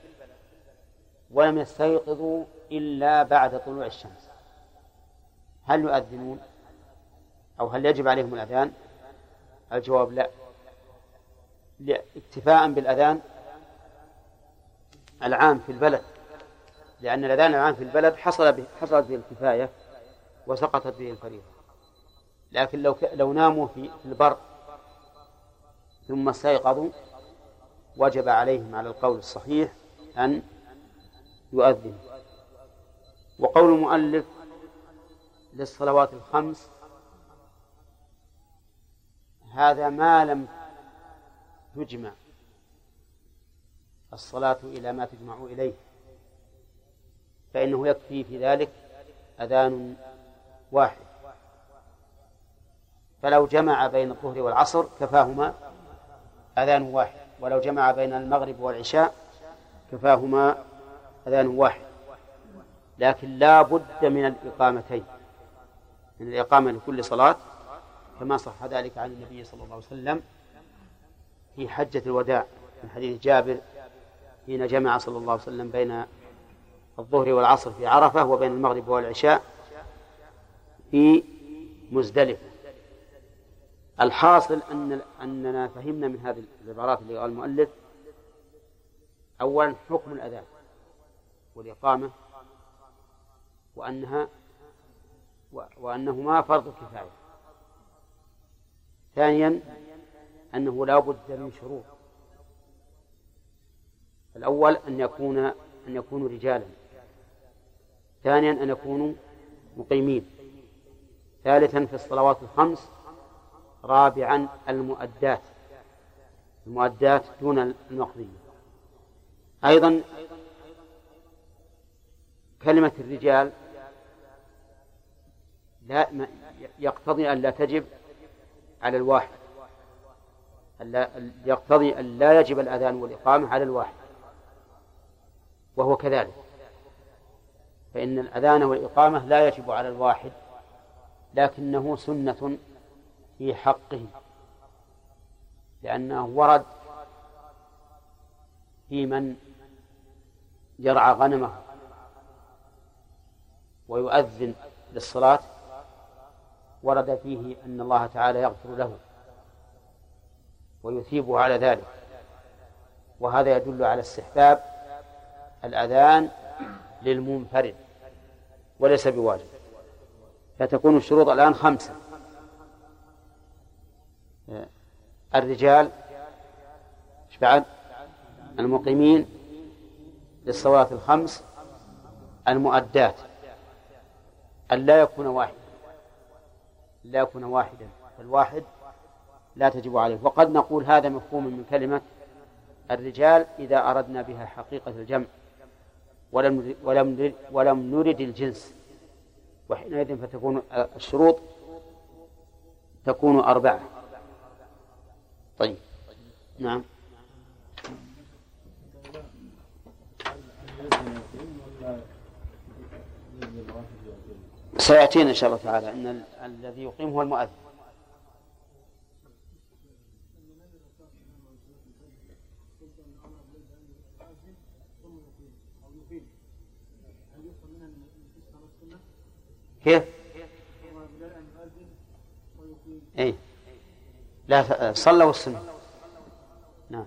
ولم يستيقظوا إلا بعد طلوع الشمس. هل يؤذنون؟ أو هل يجب عليهم الأذان؟ الجواب لا. اكتفاء بالأذان العام في البلد لأن الأذان العام في البلد حصل به حصلت به الكفاية وسقطت به الفريضة لكن لو لو ناموا في البر ثم استيقظوا وجب عليهم على القول الصحيح أن يؤذن. وقول المؤلف للصلوات الخمس هذا ما لم تجمع الصلاة إلى ما تجمع إليه. فإنه يكفي في ذلك أذان واحد. فلو جمع بين الظهر والعصر كفاهما أذان واحد. ولو جمع بين المغرب والعشاء كفاهما أذان واحد. لكن لا بد من الإقامتين. من الإقامة لكل صلاة كما صح ذلك عن النبي صلى الله عليه وسلم في حجة الوداع من حديث جابر حين جمع صلى الله عليه وسلم بين الظهر والعصر في عرفة وبين المغرب والعشاء في مزدلفة. الحاصل أن أننا فهمنا من هذه العبارات اللي قال المؤلف أولا حكم الأذان. والإقامة وأنها وأنهما فرض كفاية ثانيا أنه لا بد من شروط. الأول أن يكون أن يكونوا رجالا. ثانيا أن يكونوا مقيمين. ثالثا في الصلوات الخمس رابعا المؤدات. المؤدات دون المقضية. أيضا كلمة الرجال لا يقتضي أن لا تجب على الواحد. يقتضي أن لا يجب الأذان والإقامة على الواحد. وهو كذلك. فإن الأذان والإقامة لا يجب على الواحد لكنه سنة في حقه لأنه ورد في من يرعى غنمه. ويؤذن للصلاة ورد فيه أن الله تعالى يغفر له ويثيبه على ذلك. وهذا يدل على استحباب الأذان للمنفرد وليس بواجب. فتكون الشروط الآن خمسة. الرجال إيش بعد؟ المقيمين للصلاة الخمس المؤدات. أن لا يكون واحدا لا يكون واحدا. فالواحد لا تجب عليه. وقد نقول هذا مفهوم من كلمة الرجال إذا أردنا بها حقيقة الجمع. ولم ولم ولم نرد الجنس. وحينئذ فتكون الشروط تكون أربعة. طيب. نعم. سيأتينا إن شاء الله تعالى أن الذي يقيم هو المؤذن. كيف؟ اي لا صلوا السنة نعم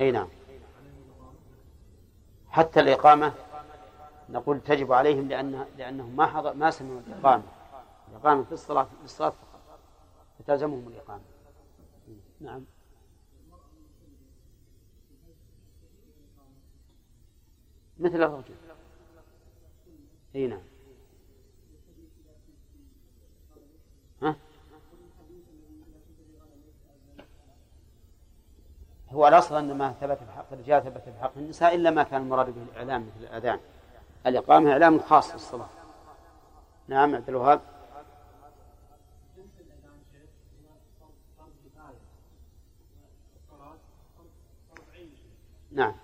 أي نعم. حتى الإقامة نقول تجب عليهم لأن لأنهم ما حضر ما سمعوا الإقامة. الإقامة في الصلاة في الصلاة فقط. فتلزمهم الإقامة. نعم. مثل الرجل. أي نعم. هو الأصل أن ما ثبت في حق الرجال ثبت في حق النساء إلا ما كان المراد به الإعلام مثل الأذان. الإقامة إعلام خاص بالصلاة. نعم عبد الوهاب. نعم.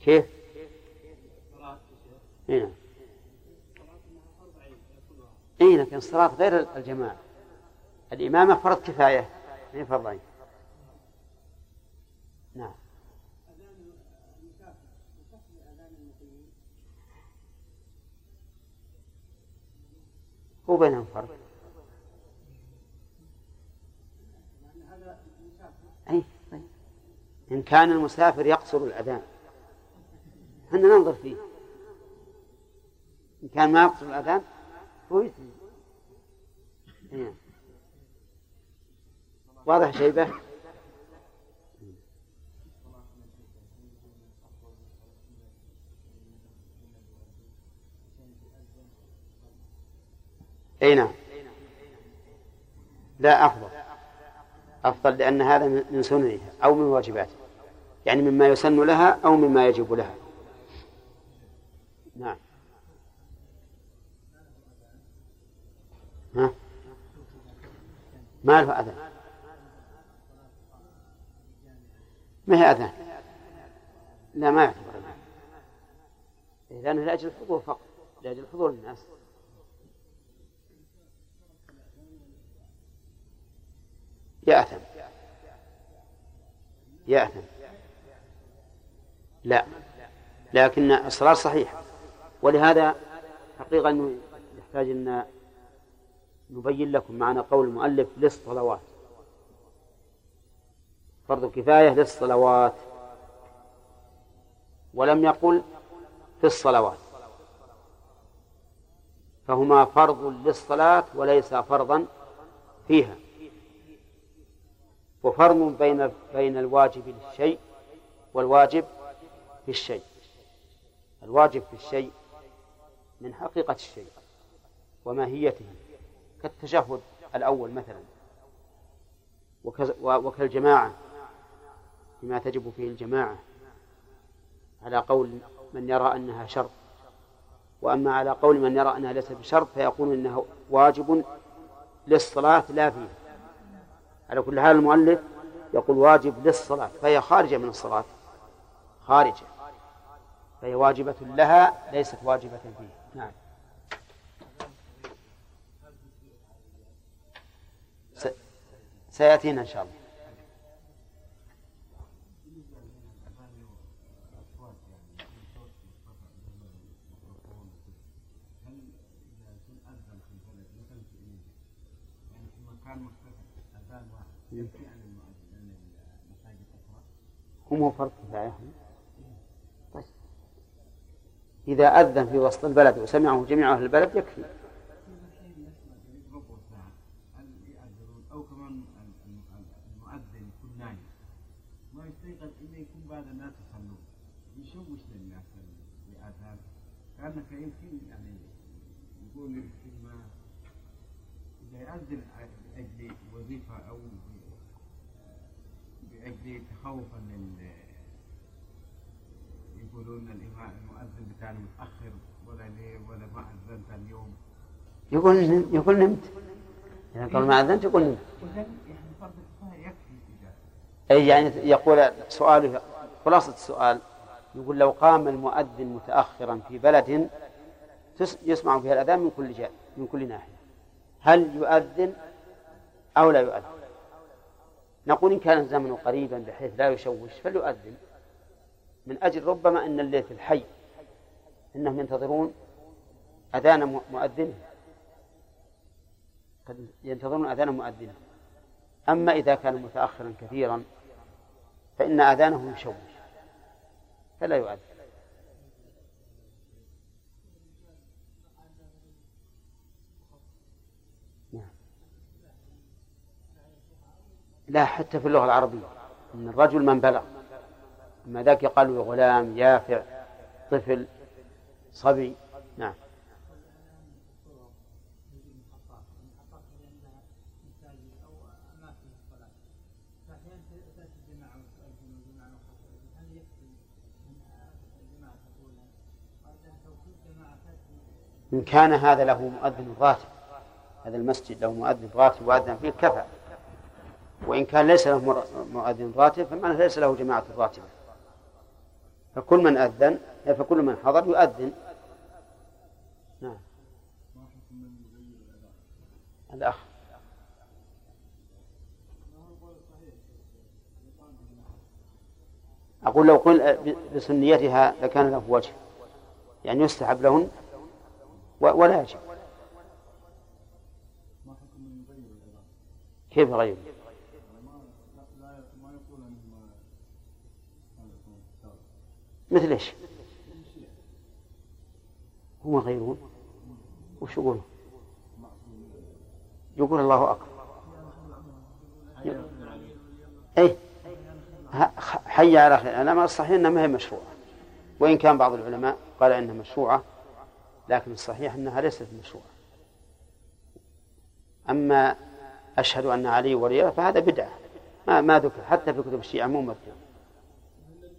كيف؟ اي نعم. اي لكن الصلاة غير الجماعة. الإمامة فرض كفاية. من فرض عين نعم. هو بينهم فرق أي طيب. إن كان المسافر يقصر الأذان. إحنا ننظر فيه. إن كان ما يقصر الأذان هو إيه. واضح شيبة أي نعم. لا أفضل. أفضل لأن هذا من سننها أو من واجباتها. يعني مما يسن لها أو مما يجب لها. نعم. ها؟ ما له أذن ما هي أذان؟ لا ما يعتبر أذان. لأجل الحضور فقط لأجل حضور الناس. يأثم يأثم لا لكن الصلاة صحيحة ولهذا حقيقة أنه يحتاج أن نبين لكم معنى قول المؤلف للصلوات. فرض كفاية للصلوات. ولم يقل في الصلوات. فهما فرض للصلاة وليس فرضا فيها. وفرق بين بين الواجب للشيء والواجب في الشيء الواجب في الشيء من حقيقة الشيء وماهيته. كالتشهد الأول مثلا. وكالجماعة. بما تجب فيه الجماعة على قول من يرى أنها شرط وأما على قول من يرى أنها ليست بشرط فيقول إنها واجب للصلاة لا فيها على كل حال المؤلف يقول واجب للصلاة فهي خارجة من الصلاة. خارجة. فهي واجبة لها ليست واجبة فيه. نعم. سيأتينا إن شاء الله. هم هو فرض كفاية طيب. إذا أذن في وسط البلد وسمعه جميع أهل البلد يكفي. كمان المؤذن يكون نايم ما يستيقظ تخوفا لل يقولون الإمام المؤذن بتاعنا متأخر ولا ليه ولا ما أذنت اليوم. يقول يقول نمت. يعني قال ما أذنت يقول نمت. يعني فرض يكفي أي يعني يقول سؤاله خلاصة السؤال يقول لو قام المؤذن متأخرا في بلد يسمع فيها الأذان من كل جهة من كل ناحية. هل يؤذن أو لا يؤذن؟ نقول إن كان الزمن قريبا بحيث لا يشوش فليؤذن. من أجل ربما أن اللي في الحي. إنهم ينتظرون أذان مؤذنه قد ينتظرون أذان مؤذنه أما إذا كان متأخرا كثيرا فإن أذانه يشوش فلا يؤذن. لا حتى في اللغة العربية. أن الرجل من بلغ أما ذاك يقال غلام يافع طفل صبي. نعم. إن كان هذا له مؤذن راتب هذا المسجد له مؤذن راتب وأذن فيه كفى وإن كان ليس له مؤذن راتب فمعنى ليس له جماعة راتبة فكل من أذن فكل من حضر يؤذن. نعم. الأخ. أقول لو قل بسنيتها لكان له وجه. يعني يستحب لهن ولا يجب. كيف غيره مثل إيش؟ هم غيرون. وش يقولون؟ يقول الله أكبر. أي حي على خير أنا ما الصحيح أنها ما هي مشروعة. وإن كان بعض العلماء قال إنها مشروعة لكن الصحيح أنها ليست مشروعة. أما أشهد أن علي ولي فهذا بدعة. ما ما ذكر. حتى في كتب الشيعة مو مذكور.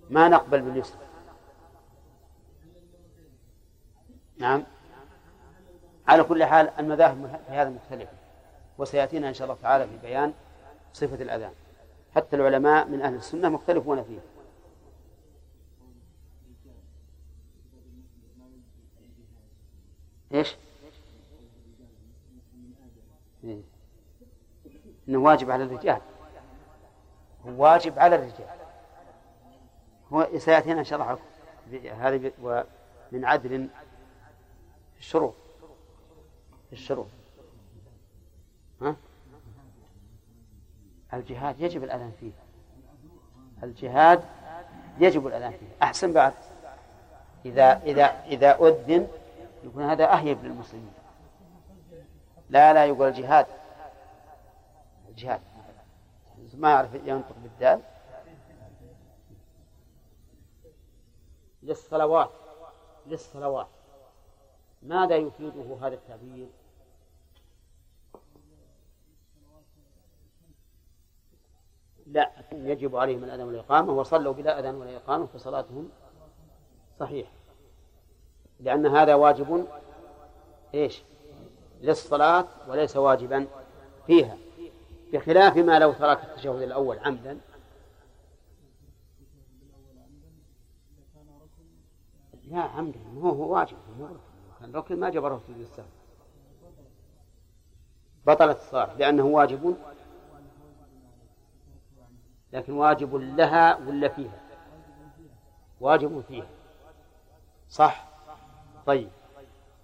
ما نقبل باليسر نعم على كل حال المذاهب في هذا مختلفة وسيأتينا إن شاء الله تعالى في بيان صفة الأذان حتى العلماء من أهل السنة مختلفون فيه إيش؟ إيه؟ إنه واجب على الرجال هو واجب على الرجال هو سيأتينا إن شاء الله هذه ومن عدل الشروط الشروط ها؟ الجهاد يجب الأذان فيه. الجهاد يجب الأذان فيه. أحسن بعد. إذا إذا إذا أذن يكون هذا أهيب للمسلمين. لا لا يقول الجهاد. الجهاد. ما يعرف ينطق بالدال. للصلوات. للصلوات. ماذا يفيده هذا التعبير؟ لا يجب عليهم الأذان والإقامة وصلوا بلا أذان ولا إقامة فصلاتهم صحيحة. لأن هذا واجب إيش؟ للصلاة وليس واجبا فيها. بخلاف ما لو ترك التشهد الأول عمدا. لا عمدا هو واجب. كان ركن ما جبره سجود السهو بطلت الصلاة لأنه واجب. لكن واجب لها ولا فيها؟ واجب فيها. صح؟ طيب.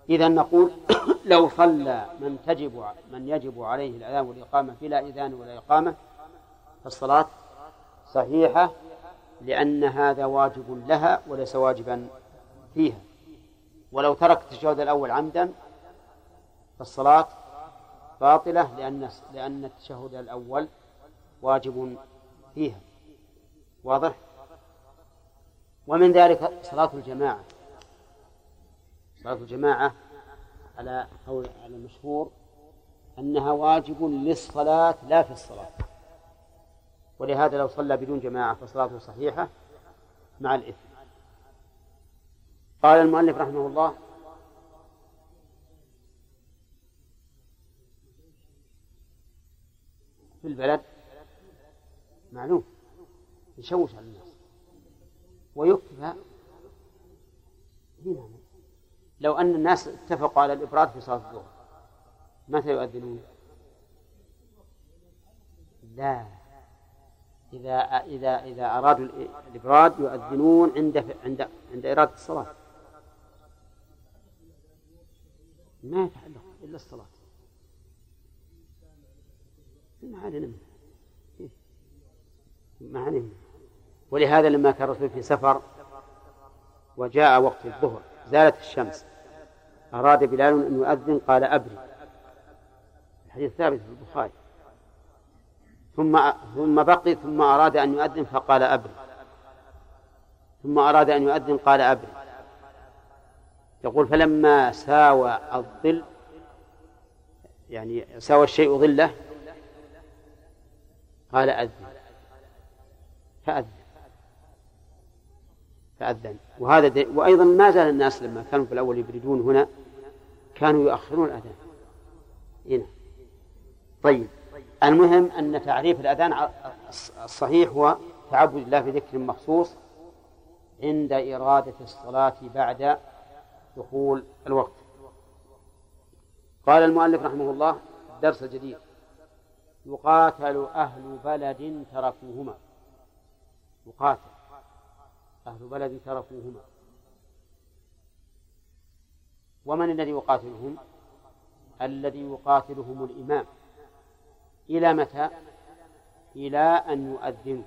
إذا نقول لو صلى من تجب من يجب عليه الأذان والإقامة بلا إذان ولا إقامة فالصلاة صحيحة لأن هذا واجب لها وليس واجبا فيها. ولو ترك التشهد الأول عمدا فالصلاة باطلة لأن لأن التشهد الأول واجب فيها. واضح؟ ومن ذلك صلاة الجماعة. صلاة الجماعة على قول على المشهور أنها واجب للصلاة لا في الصلاة. ولهذا لو صلى بدون جماعة فصلاته صحيحة مع الإثم. قال المؤلف رحمه الله في البلد معلوم يشوش على الناس ويكفى لو أن الناس اتفقوا على الإبراد في صلاة الظهر متى يؤذنون؟ لا. إذا إذا إذا أرادوا الإبراد يؤذنون عند عند عند إرادة الصلاة. ما يتعلق إلا الصلاة. ما علينا منه ما علينا ولهذا لما كان الرسول في سفر وجاء وقت الظهر زالت الشمس. أراد بلال أن يؤذن قال أبري. الحديث ثابت في البخاري. ثم ثم بقي ثم أراد أن يؤذن فقال أبري. ثم أراد أن يؤذن قال أبري. يقول فلما ساوى الظل يعني ساوى الشيء ظله قال أذن. فأذن. فأذن. وهذا وأيضا ما زال الناس لما كانوا في الأول يبردون هنا كانوا يؤخرون الأذان. هنا. طيب. المهم أن تعريف الأذان الصحيح هو تعبد الله بذكر مخصوص عند إرادة الصلاة بعد دخول الوقت. قال المؤلف رحمه الله الدرس الجديد يقاتل أهل بلد تركوهما. يقاتل أهل بلد تركوهما. ومن الذي يقاتلهم؟ الذي يقاتلهم الإمام. إلى متى؟ إلى أن يؤذنوا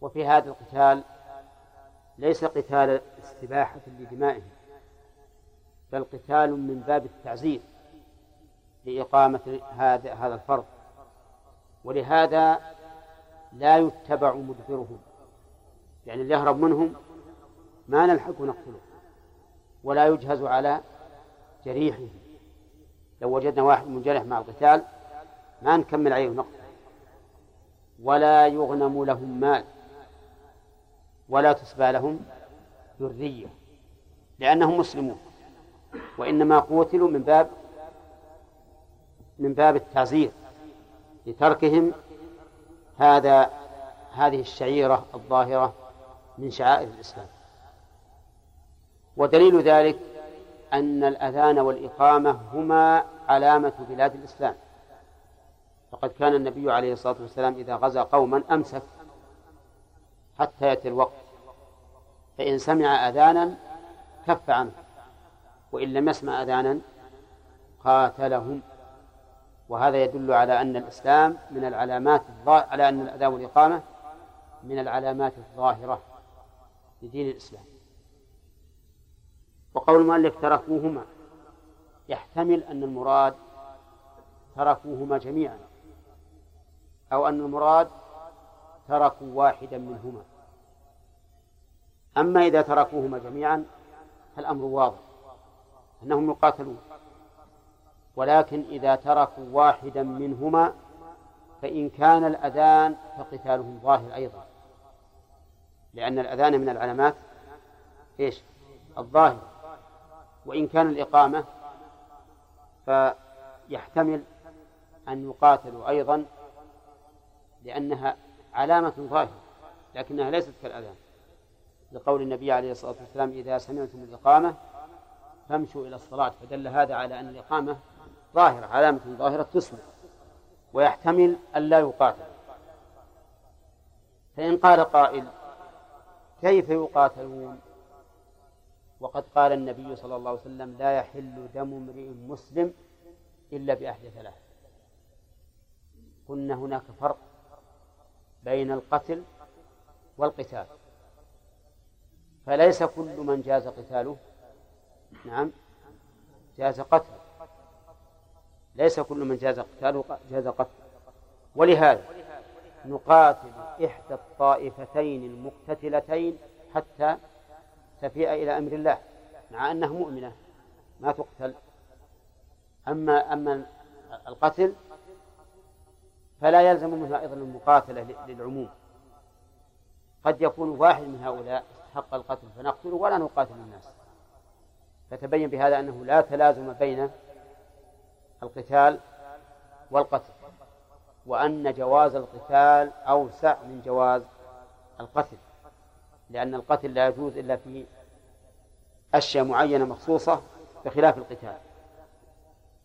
وفي هذا القتال ليس قتال استباحة لدمائهم بل قتال من باب التعزير لإقامة هذا هذا الفرض. ولهذا لا يتبع مدبرهم يعني اللي يهرب منهم ما نلحق نقتله ولا يجهز على جريحه لو وجدنا واحد منجرح مع القتال ما نكمل عليه نقطة ولا يغنم لهم مال. ولا تسبى لهم ذرية لأنهم مسلمون. وإنما قوتلوا من باب من باب التعزير لتركهم هذا هذه الشعيرة الظاهرة من شعائر الإسلام. ودليل ذلك أن الأذان والإقامة هما علامة بلاد الإسلام. فقد كان النبي عليه الصلاة والسلام إذا غزا قوما أمسك حتى يأتي الوقت. فإن سمع أذانا كف عنه وإن لم يسمع أذانا قاتلهم. وهذا يدل على أن الإسلام من العلامات على أن الأذان والإقامة من العلامات الظاهرة لدين الإسلام. وقول المؤلف تركوهما يحتمل أن المراد تركوهما جميعا أو أن المراد تركوا واحدا منهما. أما إذا تركوهما جميعا فالأمر واضح أنهم يقاتلون. ولكن إذا تركوا واحدا منهما فإن كان الأذان فقتالهم ظاهر أيضا. لأن الأذان من العلامات إيش؟ الظاهر. وإن كان الإقامة فيحتمل أن يقاتلوا أيضا لأنها علامة ظاهرة لكنها ليست كالأذان. لقول النبي عليه الصلاة والسلام إذا سمعتم الإقامة فامشوا إلى الصلاة. فدل هذا على أن الإقامة ظاهرة علامة ظاهرة تسمع ويحتمل أن لا يقاتل. فإن قال قائل كيف يقاتلون؟ وقد قال النبي صلى الله عليه وسلم لا يحل دم امرئ مسلم إلا بأحد ثلاث. قلنا هناك فرق بين القتل والقتال. فليس كل من جاز قتاله. نعم. جاز قتله. ليس كل من جاز قتاله جاز قتله. ولهذا نقاتل إحدى الطائفتين المقتتلتين حتى تفيء إلى أمر الله مع أنها مؤمنة. ما تقتل. أما أما القتل فلا يلزم منها أيضا المقاتلة للعموم. قد يكون واحد من هؤلاء استحق القتل فنقتله ولا نقاتل الناس. فتبين بهذا أنه لا تلازم بين القتال والقتل وأن جواز القتال أوسع من جواز القتل لأن القتل لا يجوز إلا في أشياء معينة مخصوصة بخلاف القتال.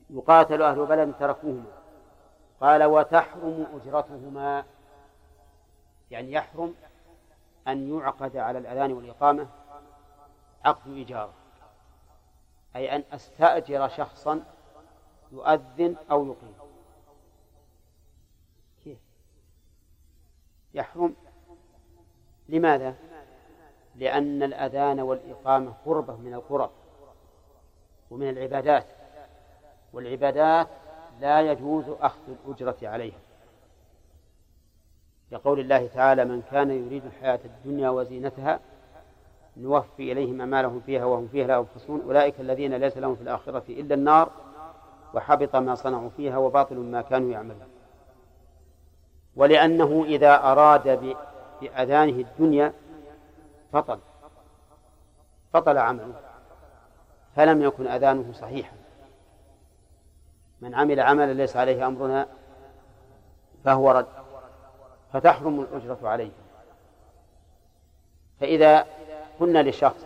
يقاتل أهل بلد تركوهما. قال وتحرم أجرتهما. يعني يحرم أن يعقد على الأذان والإقامة عقد إجارة أي أن أستأجر شخصا يؤذن أو يقيم. كيف؟ يحرم. لماذا؟ لأن الأذان والإقامة قربة من القرب ومن العبادات والعبادات لا يجوز أخذ الأجرة عليها. لقول الله تعالى من كان يريد الحياة الدنيا وزينتها نوفي إليهم أعمالهم فيها وهم فيها لا يبخسون. أولئك الذين ليس لهم في الآخرة إلا النار وحبط ما صنعوا فيها وباطل ما كانوا يعملون. ولأنه إذا أراد بأذانه الدنيا فطل فطل عمله فلم يكن أذانه صحيحا. من عمل عملا ليس عليه أمرنا فهو رد. فتحرم الأجرة عليه فإذا قلنا لشخص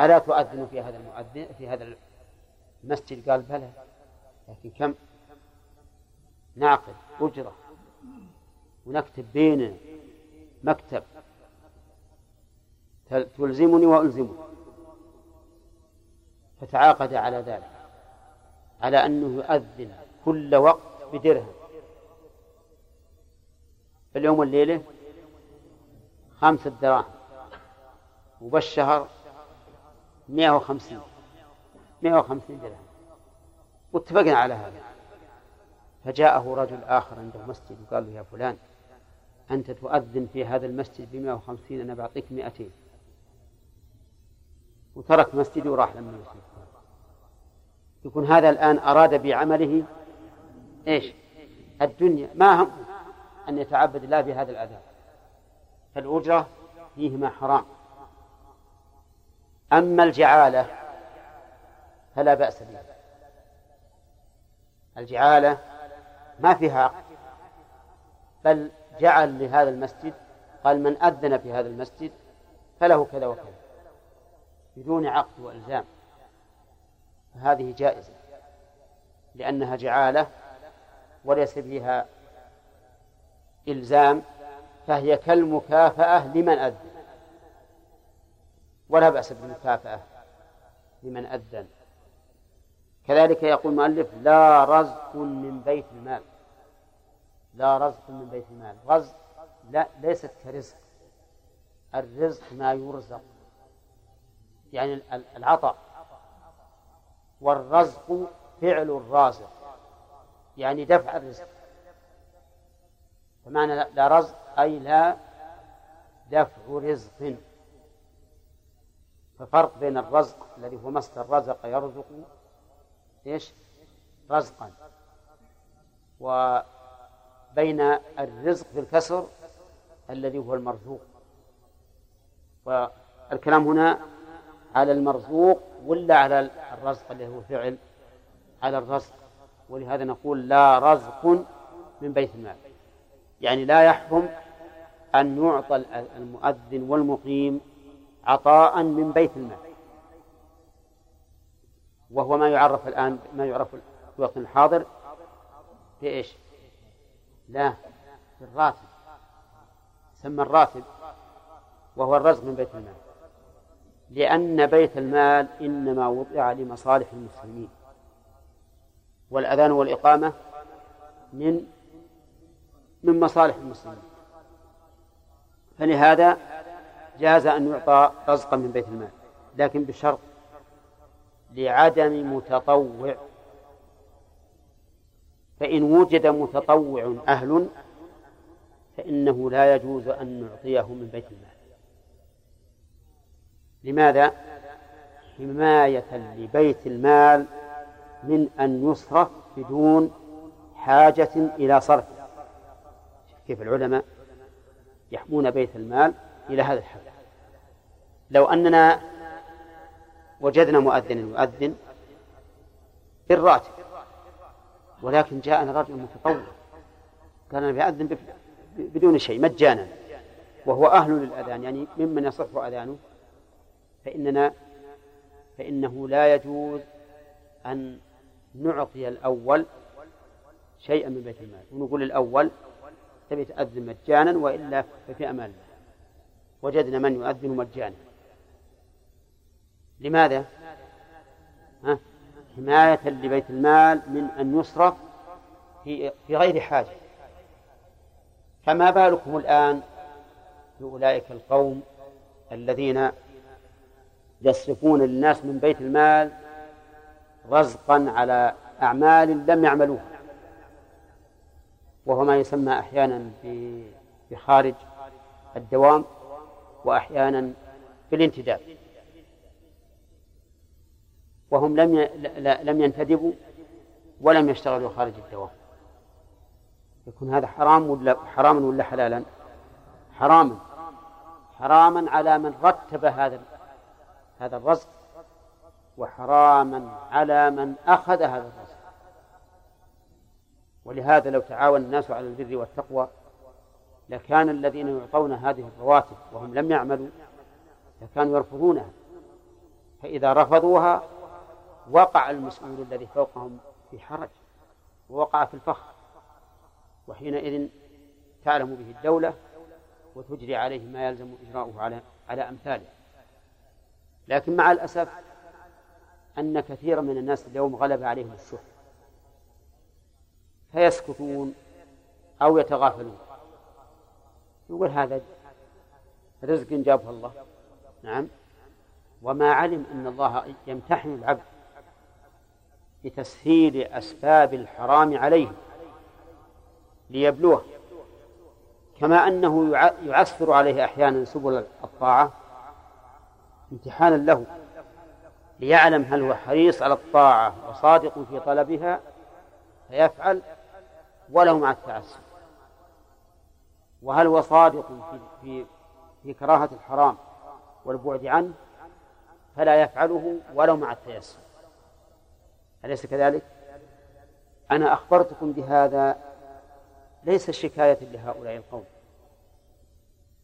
ألا تؤذن في هذا المؤذن في هذا المسجد؟ قال بلى. لكن كم؟ نعقد أجرة. ونكتب بيننا مكتب. تلزمني وألزمك. فتعاقد على ذلك. على أنه يؤذن كل وقت بدرهم. اليوم والليلة خمسة دراهم وبالشهر مئة وخمسين مئة وخمسين درهم. واتفقنا على هذا. فجاءه رجل آخر عنده مسجد وقال له يا فلان أنت تؤذن في هذا المسجد بمئة وخمسين أنا بعطيك مئتين. وترك مسجده وراح لما المسجد يكون هذا الآن أراد بعمله إيش؟ الدنيا. ما هم؟ أن يتعبد الله بهذا العذاب. فالأجرة فيهما حرام. أما الجعالة فلا بأس بها. الجعالة ما فيها عقد. بل جعل لهذا المسجد قال من أذن في هذا المسجد فله كذا وكذا. بدون عقد وإلزام. فهذه جائزة. لأنها جعالة وليس فيها إلزام فهي كالمكافأة لمن أذن. ولا بأس بالمكافأة لمن أذن. كذلك يقول المؤلف لا رزق من بيت المال. لا رزق من بيت المال. رزق لا ليست كرزق. الرزق ما يرزق. يعني العطاء. والرزق فعل الرازق. يعني دفع الرزق. فمعنى لا رزق أي لا دفع رزق. ففرق بين الرزق الذي هو مصدر رزق يرزق إيش؟ رزقا. وبين الرزق بالكسر الذي هو المرزوق. والكلام هنا على المرزوق ولا على الرزق الذي هو فعل؟ على الرزق. ولهذا نقول لا رزق من بيت المال. يعني لا يحرم أن يعطى المؤذن والمقيم عطاء من بيت المال. وهو ما يعرف الآن ما يعرف في الوقت الحاضر بإيش؟ لا بالراتب سمى الراتب وهو الرزق من بيت المال. لأن بيت المال إنما وضع لمصالح المسلمين. والأذان والإقامة من من مصالح المسلمين. فلهذا جاز أن يعطى رزقا من بيت المال لكن بشرط لعدم متطوع. فإن وجد متطوع أهل فإنه لا يجوز أن نعطيه من بيت المال. لماذا؟ حماية لبيت المال من أن يصرف بدون حاجة إلى صرفه. كيف العلماء يحمون بيت المال إلى هذا الحد. لو أننا وجدنا مؤذنا يؤذن بالراتب ولكن جاءنا رجل متطوع كان يؤذن بدون شيء مجانا وهو أهل للأذان يعني ممن يصح أذانه فإننا فإنه لا يجوز أن نعطي الأول شيئا من بيت المال. ونقول الأول تبي تأذن مجانا وإلا ففي أمان الله وجدنا من يؤذن مجانا لماذا؟ ها؟ حماية لبيت المال من أن يصرف في في غير حاجة فما بالكم الآن بأولئك القوم الذين يصرفون للناس من بيت المال رزقا على أعمال لم يعملوها وهو ما يسمى أحيانا بخارج الدوام وأحيانا بالانتداب وهم لم لم ينتدبوا ولم يشتغلوا خارج الدوام. يكون هذا حرام ولا حراما ولا حلالا؟ حراما. حراما على من رتب هذا هذا الرزق وحراما على من أخذ هذا الرزق. ولهذا لو تعاون الناس على البر والتقوى لكان الذين يعطون هذه الرواتب وهم لم يعملوا لكانوا يرفضونها. فإذا رفضوها وقع المسؤول الذي فوقهم في حرج ووقع في الفخ وحينئذ تعلم به الدولة وتجري عليه ما يلزم إجراؤه على على أمثاله. لكن مع الأسف أن كثيرا من الناس اليوم غلب عليهم الشح. فيسكتون أو يتغافلون. يقول هذا رزق جابه الله. نعم. وما علم أن الله يمتحن العبد بتسهيل أسباب الحرام عليه ليبلوه. كما أنه يعسر عليه أحيانا سبل الطاعة امتحانا له ليعلم هل هو حريص على الطاعة وصادق في طلبها. فيفعل ولو مع التعسف. وهل هو صادق في, في, في كراهة الحرام والبعد عنه؟ فلا يفعله ولو مع التيسر. أليس كذلك؟ أنا أخبرتكم بهذا ليس شكاية لهؤلاء القوم.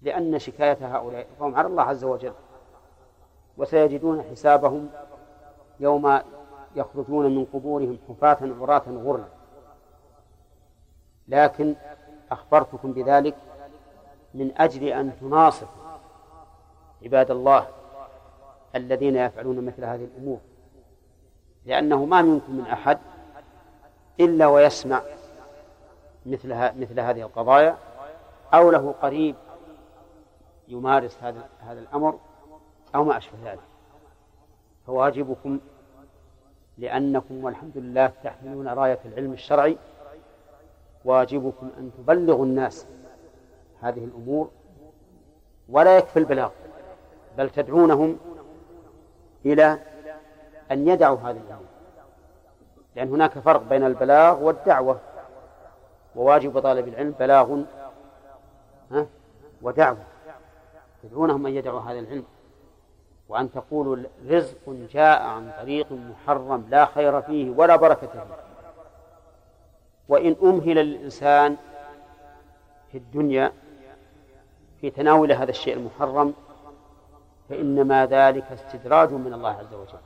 لأن شكاية هؤلاء القوم على الله عز وجل. وسيجدون حسابهم يوم يخرجون من قبورهم حفاة عراة غرلا لكن أخبرتكم بذلك من أجل أن تناصفوا عباد الله الذين يفعلون مثل هذه الأمور لأنه ما منكم من أحد إلا ويسمع مثل مثل هذه القضايا أو له قريب يمارس هذا هذا الأمر أو ما أشبه ذلك. فواجبكم لأنكم والحمد لله تحملون راية العلم الشرعي واجبكم أن تبلغوا الناس هذه الأمور ولا يكفي البلاغ بل تدعونهم إلى أن يدعوا هذه الأمور. لأن هناك فرق بين البلاغ والدعوة وواجب طالب العلم بلاغ ودعوة. تدعونهم أن يدعوا هذا العلم وأن تقولوا رزق جاء عن طريق محرم لا خير فيه ولا بركة فيه. وإن أمهل الإنسان في الدنيا في تناول هذا الشيء المحرم فإنما ذلك استدراج من الله عز وجل.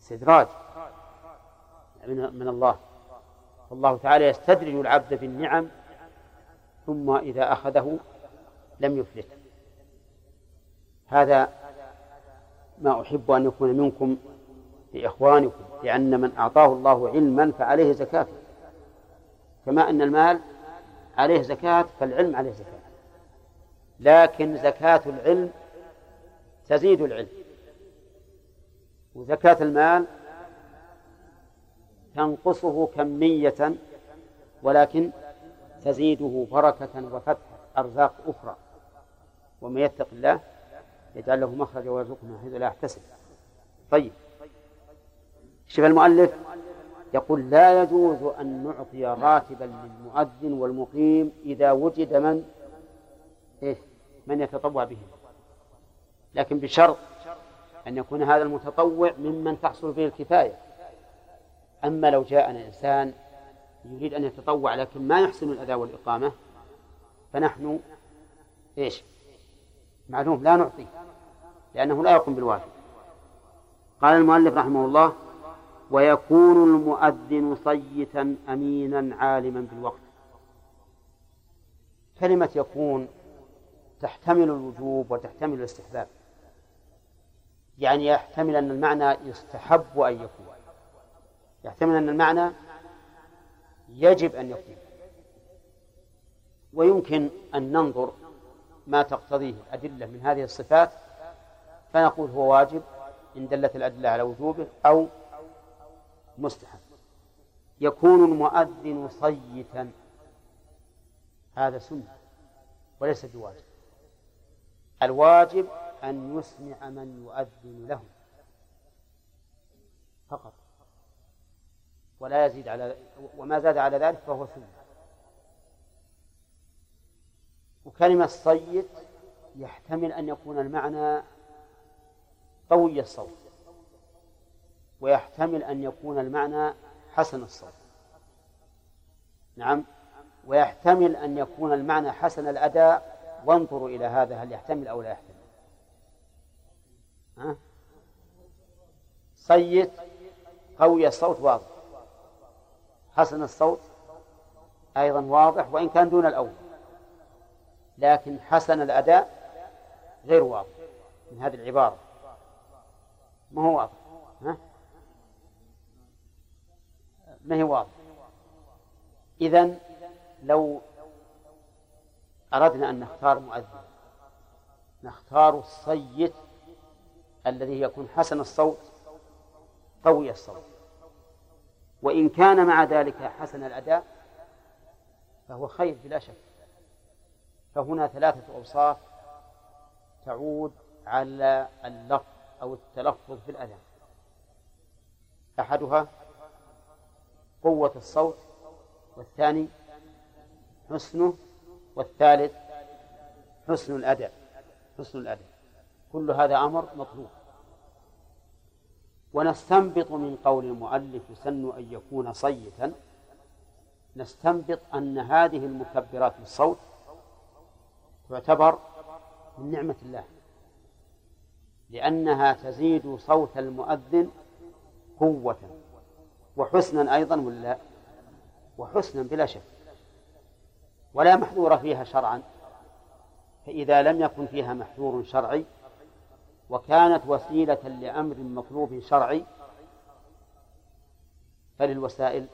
استدراج من الله. والله تعالى يستدرج العبد بالنعم ثم إذا أخذه لم يفلت. هذا ما أحب أن يكون منكم لإخوانكم لأن من أعطاه الله علما فعليه زكاة. كما أن المال عليه زكاة فالعلم عليه زكاة. لكن زكاة العلم تزيد العلم. وزكاة المال تنقصه كمية ولكن تزيده بركة وفتح أرزاق أخرى. ومن يتق الله يجعل له مخرجا ويرزقه من حيث لا يحتسب. طيب. شوف المؤلف يقول لا يجوز أن نعطي راتبا للمؤذن والمقيم إذا وجد من إيه من يتطوع به. لكن بشرط أن يكون هذا المتطوع ممن تحصل به الكفاية. أما لو جاءنا إنسان يريد أن يتطوع لكن ما يحسن الأداء والإقامة فنحن إيش؟ معلوم لا نعطيه لأنه لا يقوم بالواجب. قال المؤلف رحمه الله ويكون المؤذن صيتا أمينا عالما بالوقت كلمة يكون تحتمل الوجوب وتحتمل الاستحباب. يعني يحتمل أن المعنى يستحب أن يكون. يحتمل أن المعنى يجب أن يكون. ويمكن أن ننظر ما تقتضيه الأدلة من هذه الصفات فنقول هو واجب إن دلت الأدلة على وجوبه أو مستحب يكون المؤذن صيتا. هذا سنة وليس بواجب. الواجب أن يسمع من يؤذن له. فقط. ولا يزيد على وما زاد على ذلك فهو سنة. وكلمة صيت يحتمل أن يكون المعنى قوي الصوت. ويحتمل أن يكون المعنى حسن الصوت. نعم. ويحتمل أن يكون المعنى حسن الأداء وانظروا إلى هذا هل يحتمل أو لا يحتمل. ها؟ صيت قوي الصوت واضح. حسن الصوت أيضا واضح وإن كان دون الأول. لكن حسن الأداء غير واضح من هذه العبارة. ما هو واضح ها؟ ما هي واضح؟ إذن لو أردنا أن نختار مؤذن نختار الصيت الذي يكون حسن الصوت قوي الصوت. وإن كان مع ذلك حسن الأداء فهو خير بلا شك. فهنا ثلاثة أوصاف تعود على اللفظ أو التلفظ في الأذان أحدها قوة الصوت والثاني حسنه والثالث حسن الأداء حسن الأداء كل هذا أمر مطلوب. ونستنبط من قول المؤلف يسن أن يكون صيتا. نستنبط أن هذه المكبرات للصوت تعتبر من نعمة الله. لأنها تزيد صوت المؤذن قوة. وحسنا أيضا ولا وحسنا بلا شك. ولا محذور فيها شرعا. فإذا لم يكن فيها محذور شرعي وكانت وسيلة لأمر مطلوب شرعي فللوسائل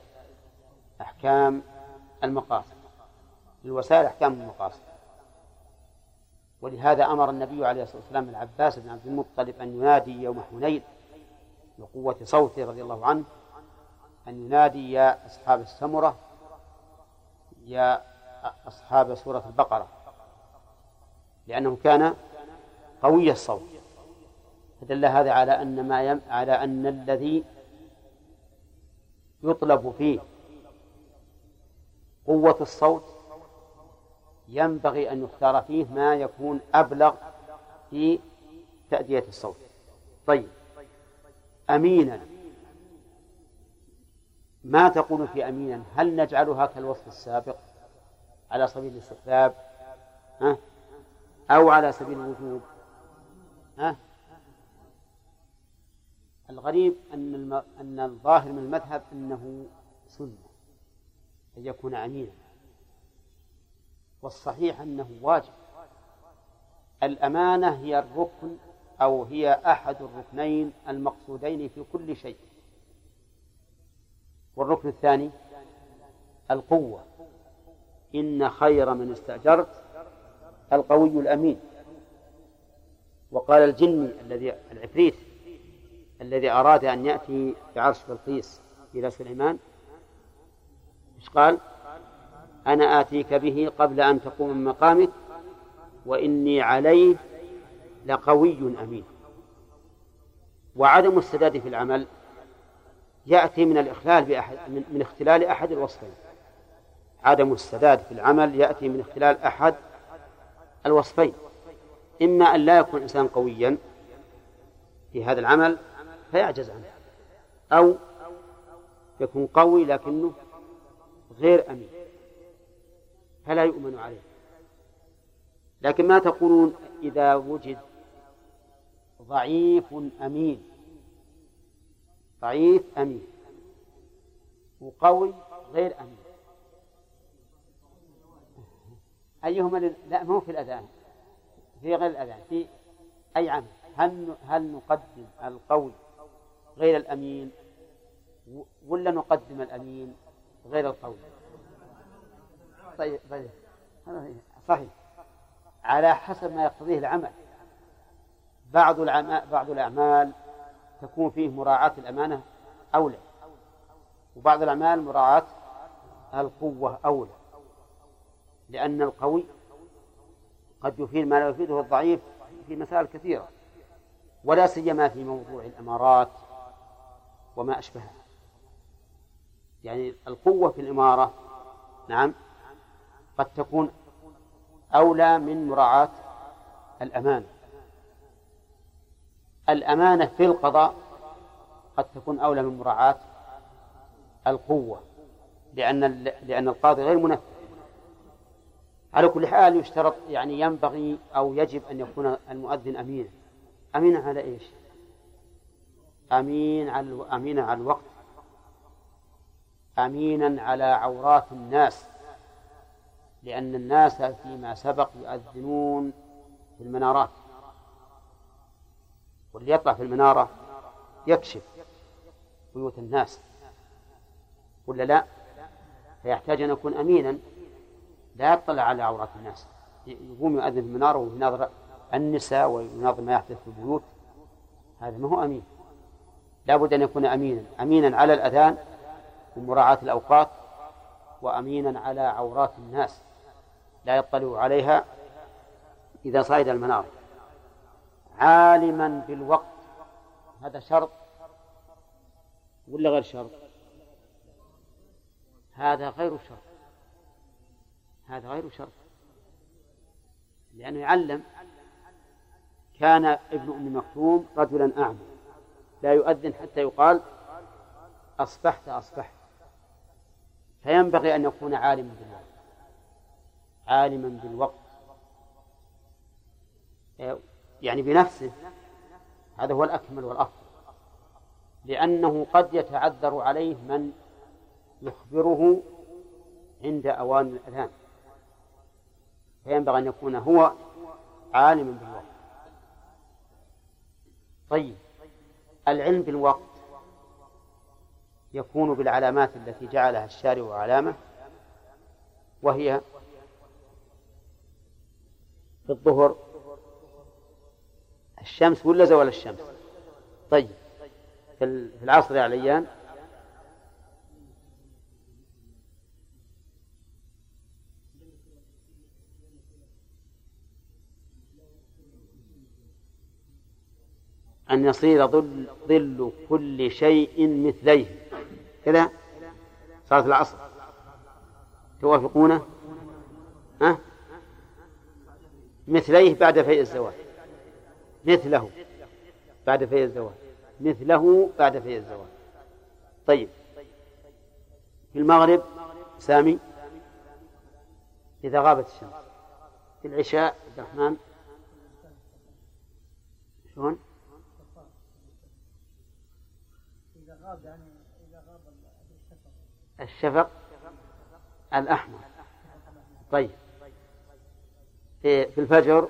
أحكام المقاصد. للوسائل أحكام المقاصد. ولهذا أمر النبي عليه الصلاة والسلام العباس بن عبد المطلب أن ينادي يوم حنين بقوة صوته رضي الله عنه أن ينادي يا أصحاب السمرة يا أصحاب سورة البقرة لأنه كان قوي الصوت. فدل هذا على أن ما يم... على أن الذي يطلب فيه قوة الصوت ينبغي أن يختار فيه ما يكون أبلغ في تأدية الصوت. طيب أمينا ما تقول في أمينا هل نجعلها كالوصف السابق على سبيل الاستحباب؟ ها؟ أو على سبيل الوجوب ها؟ الغريب أن الم... أن الظاهر من المذهب أنه سنة أن يكون أمينا. والصحيح أنه واجب. الأمانة هي الركن أو هي أحد الركنين المقصودين في كل شيء. والركن الثاني القوة. إن خير من استأجرت القوي الأمين. وقال الجني الذي العفريت الذي أراد أن يأتي بعرش بلقيس إلى سليمان إيش قال؟ أنا آتيك به قبل أن تقوم من مقامك وإني عليه لقوي أمين. وعدم السداد في العمل يأتي من الإخلال بأحد من, من اختلال أحد الوصفين. عدم السداد في العمل يأتي من اختلال أحد الوصفين. إما أن لا يكون الإنسان قويا في هذا العمل فيعجز عنه أو يكون قوي لكنه غير أمين فلا يؤمن عليه. لكن ما تقولون إذا وجد ضعيف أمين ضعيف أمين وقوي غير أمين أيهما لا مو في الأذان في غير الأذان في أي عمل هل هل نقدم القوي غير الأمين ولا نقدم الأمين غير القوي طيب طيب. صحيح. على حسب ما يقتضيه العمل. بعض العمال بعض الأعمال تكون فيه مراعاة الأمانة أولى. وبعض الأعمال مراعاة القوة أولى. لأن القوي قد يفيد ما لا يفيده الضعيف في مسائل كثيرة. ولا سيما في موضوع الإمارات وما أشبهها. يعني القوة في الإمارة نعم قد تكون أولى من مراعاة الأمانة. الأمانة في القضاء قد تكون أولى من مراعاة القوة لأن لأن القاضي غير منفذ. على كل حال يشترط يعني ينبغي أو يجب أن يكون المؤذن أمينا. أمينا على إيش؟ أمين على أمينا على الوقت. أمينا على عورات الناس. لأن الناس فيما سبق يؤذنون في المنارات. واللي يطلع في المنارة يكشف بيوت الناس. ولا لا؟ فيحتاج أن يكون أمينا. لا يطلع على عورات الناس. يقوم يؤذن في المنارة ويناظر النساء ويناظر ما يحدث في البيوت. هذا ما هو أمين. لا بد أن يكون أمينا. أمينا على الأذان ومراعاة الأوقات وأمينا على عورات الناس. لا يطلع عليها إذا صعد المنار عالما بالوقت. هذا شرط ولا غير شرط؟ هذا غير شرط. هذا غير شرط. لأنه يعلم كان ابن أم مكتوم رجلا أعمى. لا يؤذن حتى يقال أصبحت أصبحت. فينبغي أن يكون عالما بالوقت. عالما بالوقت. يعني بنفسه. هذا هو الأكمل والأفضل. لأنه قد يتعذر عليه من يخبره عند أوان الأذان. فينبغي أن يكون هو عالما بالوقت. طيب العلم بالوقت يكون بالعلامات التي جعلها الشارع علامة وهي في الظهر الشمس ولا زوال الشمس؟ طيب. في العصر يا عليان. أن يصير ظل, ظل كل شيء مثليه. كذا؟ صارت العصر. توافقونه ها؟ مثليه بعد فيء الزوال. مثله بعد فيء الزوال مثله بعد فيء الزوال طيب. في المغرب سامي إذا غابت الشمس. في العشاء عبد الرحمن. شلون؟ إذا غاب يعني إذا غاب الشفق الأحمر. طيب. في الفجر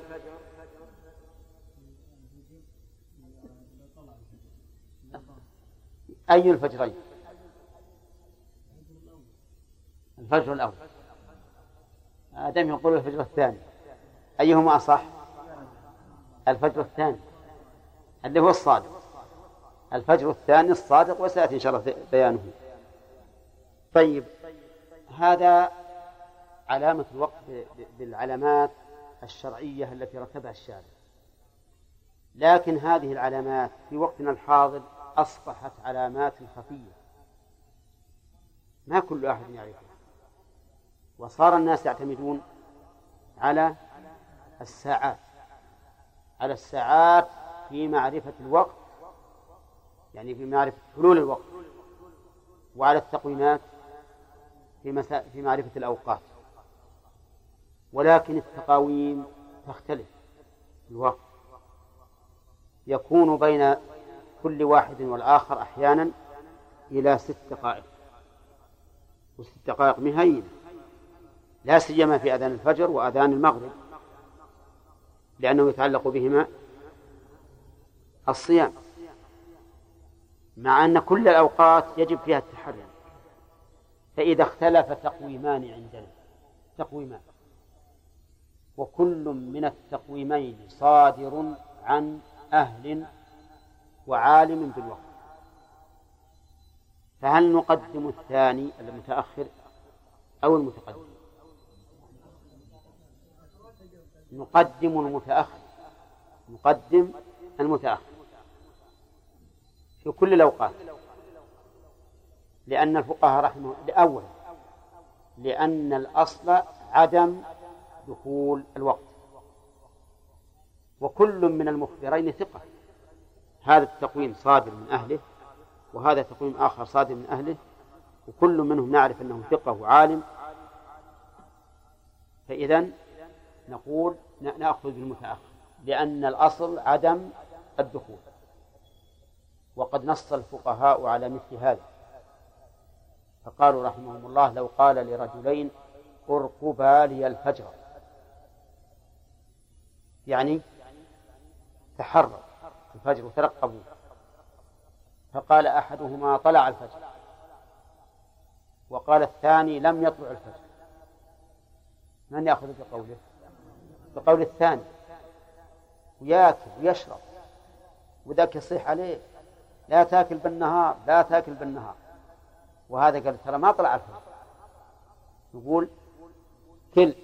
أي الفجرين الفجر الأول. آدم يقول الفجر الثاني. أيهما أصح؟ الفجر الثاني. اللي هو الصادق. الفجر الثاني الصادق وسيأتي إن شاء الله بيانه. طيب هذا علامة الوقت بالعلامات الشرعية التي رتبها الشارع. لكن هذه العلامات في وقتنا الحاضر أصبحت علامات خفية. ما كل أحد يعرفها. وصار الناس يعتمدون على الساعات. على الساعات في معرفة الوقت يعني في معرفة حلول الوقت. وعلى التقويمات في مسا... في معرفة الأوقات. ولكن التقاويم تختلف الوقت. يكون بين كل واحد والآخر أحيانا إلى ست دقائق. وست دقائق مهينة. لا سيما في أذان الفجر وأذان المغرب. لأنه يتعلق بهما الصيام. مع أن كل الأوقات يجب فيها التحري. فإذا اختلف تقويمان عندنا. تقويمان. وكل من التقويمين صادر عن أهل وعالم بالوقت. فهل نقدم الثاني المتأخر أو المتقدم؟ نقدم المتأخر. نقدم المتأخر. في كل الأوقات. لأن الفقهاء رحمه أولا لأن الأصل عدم دخول الوقت. وكل من المخبرين ثقة. هذا التقويم صادر من أهله وهذا تقويم آخر صادر من أهله وكل منهم نعرف أنه ثقة وعالم. فإذا نقول نأخذ بالمتأخر لأن الأصل عدم الدخول وقد نص الفقهاء على مثل هذا. فقالوا رحمهم الله لو قال لرجلين ارقبا لي الفجر. يعني تحرر. الفجر وترقبوا. فقال أحدهما طلع الفجر. وقال الثاني لم يطلع الفجر. من يأخذ بقوله؟ بقول الثاني. وياكل ويشرب. وذاك يصيح عليه. لا تاكل بالنهار لا تاكل بالنهار. وهذا قال ترى ما طلع الفجر. يقول كل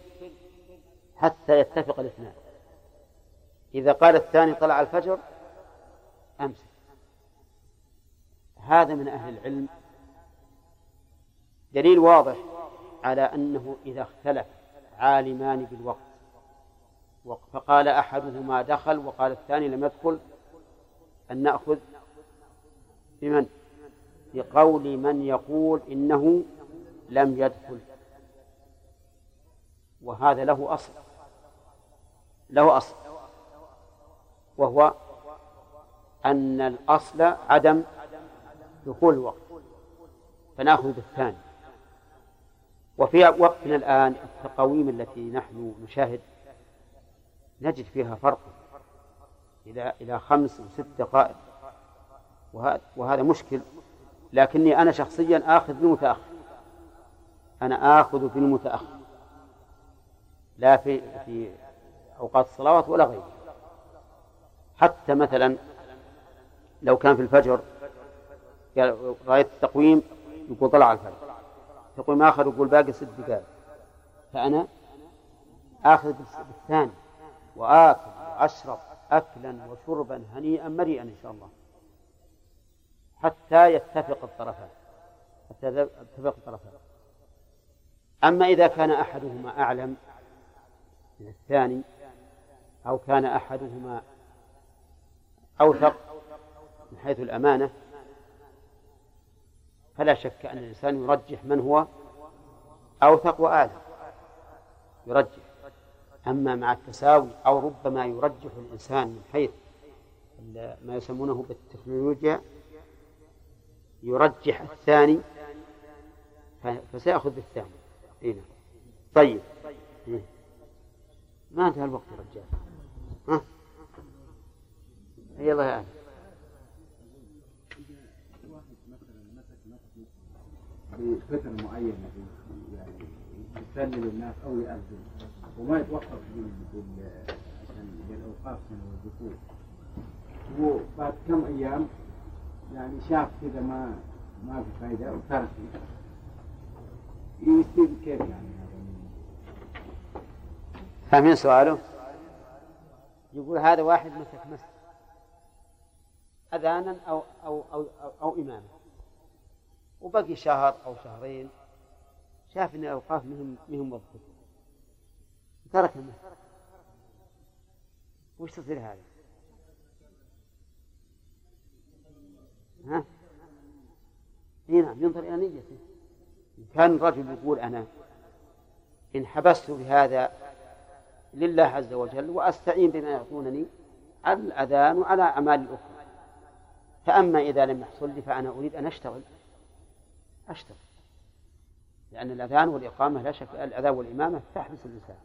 حتى يتفق الاثنان. إذا قال الثاني طلع الفجر أمسك هذا من أهل العلم. دليل واضح على أنه إذا اختلف عالمان بالوقت. فقال أحدهما دخل وقال الثاني لم يدخل. أن نأخذ بمن؟ بقول من يقول إنه لم يدخل. وهذا له أصل. له أصل. وهو أن الأصل عدم دخول الوقت فنأخذ بالثاني. وفي وقتنا الآن التقاويم التي نحن نشاهد نجد فيها فرقا إلى إلى خمس وست دقائق. وهذا مشكل لكني أنا شخصيا آخذ بالمتأخر أنا آخذ بالمتأخر لا في في أوقات الصلوات ولا غيرها. حتى مثلا لو كان في الفجر رأيت التقويم يقول طلع الفجر. تقويم آخر يقول باقي ست دقائق. فأنا آخذ بالثاني وآكل وأشرب أكلا وشربا هنيئا مريئا إن شاء الله حتى يتفق الطرفان حتى يتفق الطرفان. أما إذا كان أحدهما أعلم من الثاني أو كان أحدهما أوثق من حيث الأمانة فلا شك أن الإنسان يرجح من هو أوثق وأعلم يرجح. أما مع التساوي أو ربما يرجح الإنسان من حيث ما يسمونه بالتكنولوجيا يرجح الثاني فسيأخذ بالثاني إيه نعم. طيب. ما انتهى الوقت يا رجال. ها؟ يلا يا أهل. بفترة معينة يعني يسلم الناس أو يأذن وما يتوقف بالأوقاف من الدخول وبعد كم أيام يعني شاف كذا ما ما في فائدة وترك. يصير كيف يعني فاهمين سؤاله؟ يقول هذا واحد مسك مسك أذانا أو أو أو أو, أو إماما. وبقي شهر أو شهرين شاف أن الأوقاف مهم مهم وظيفته ترك المسك وش تصير هذه؟ ها؟ إي نعم ينظر إلى نيته. إن كان الرجل يقول أنا إن حبست بهذا لله عز وجل وأستعين بما يعطونني على الأذان وعلى اعمال الأخرى. فأما إذا لم يحصل لي فأنا أريد أن أشتغل. اشتغل لأن الأذان والإقامة لا شك الأذان والإمامة تحبس الإنسان.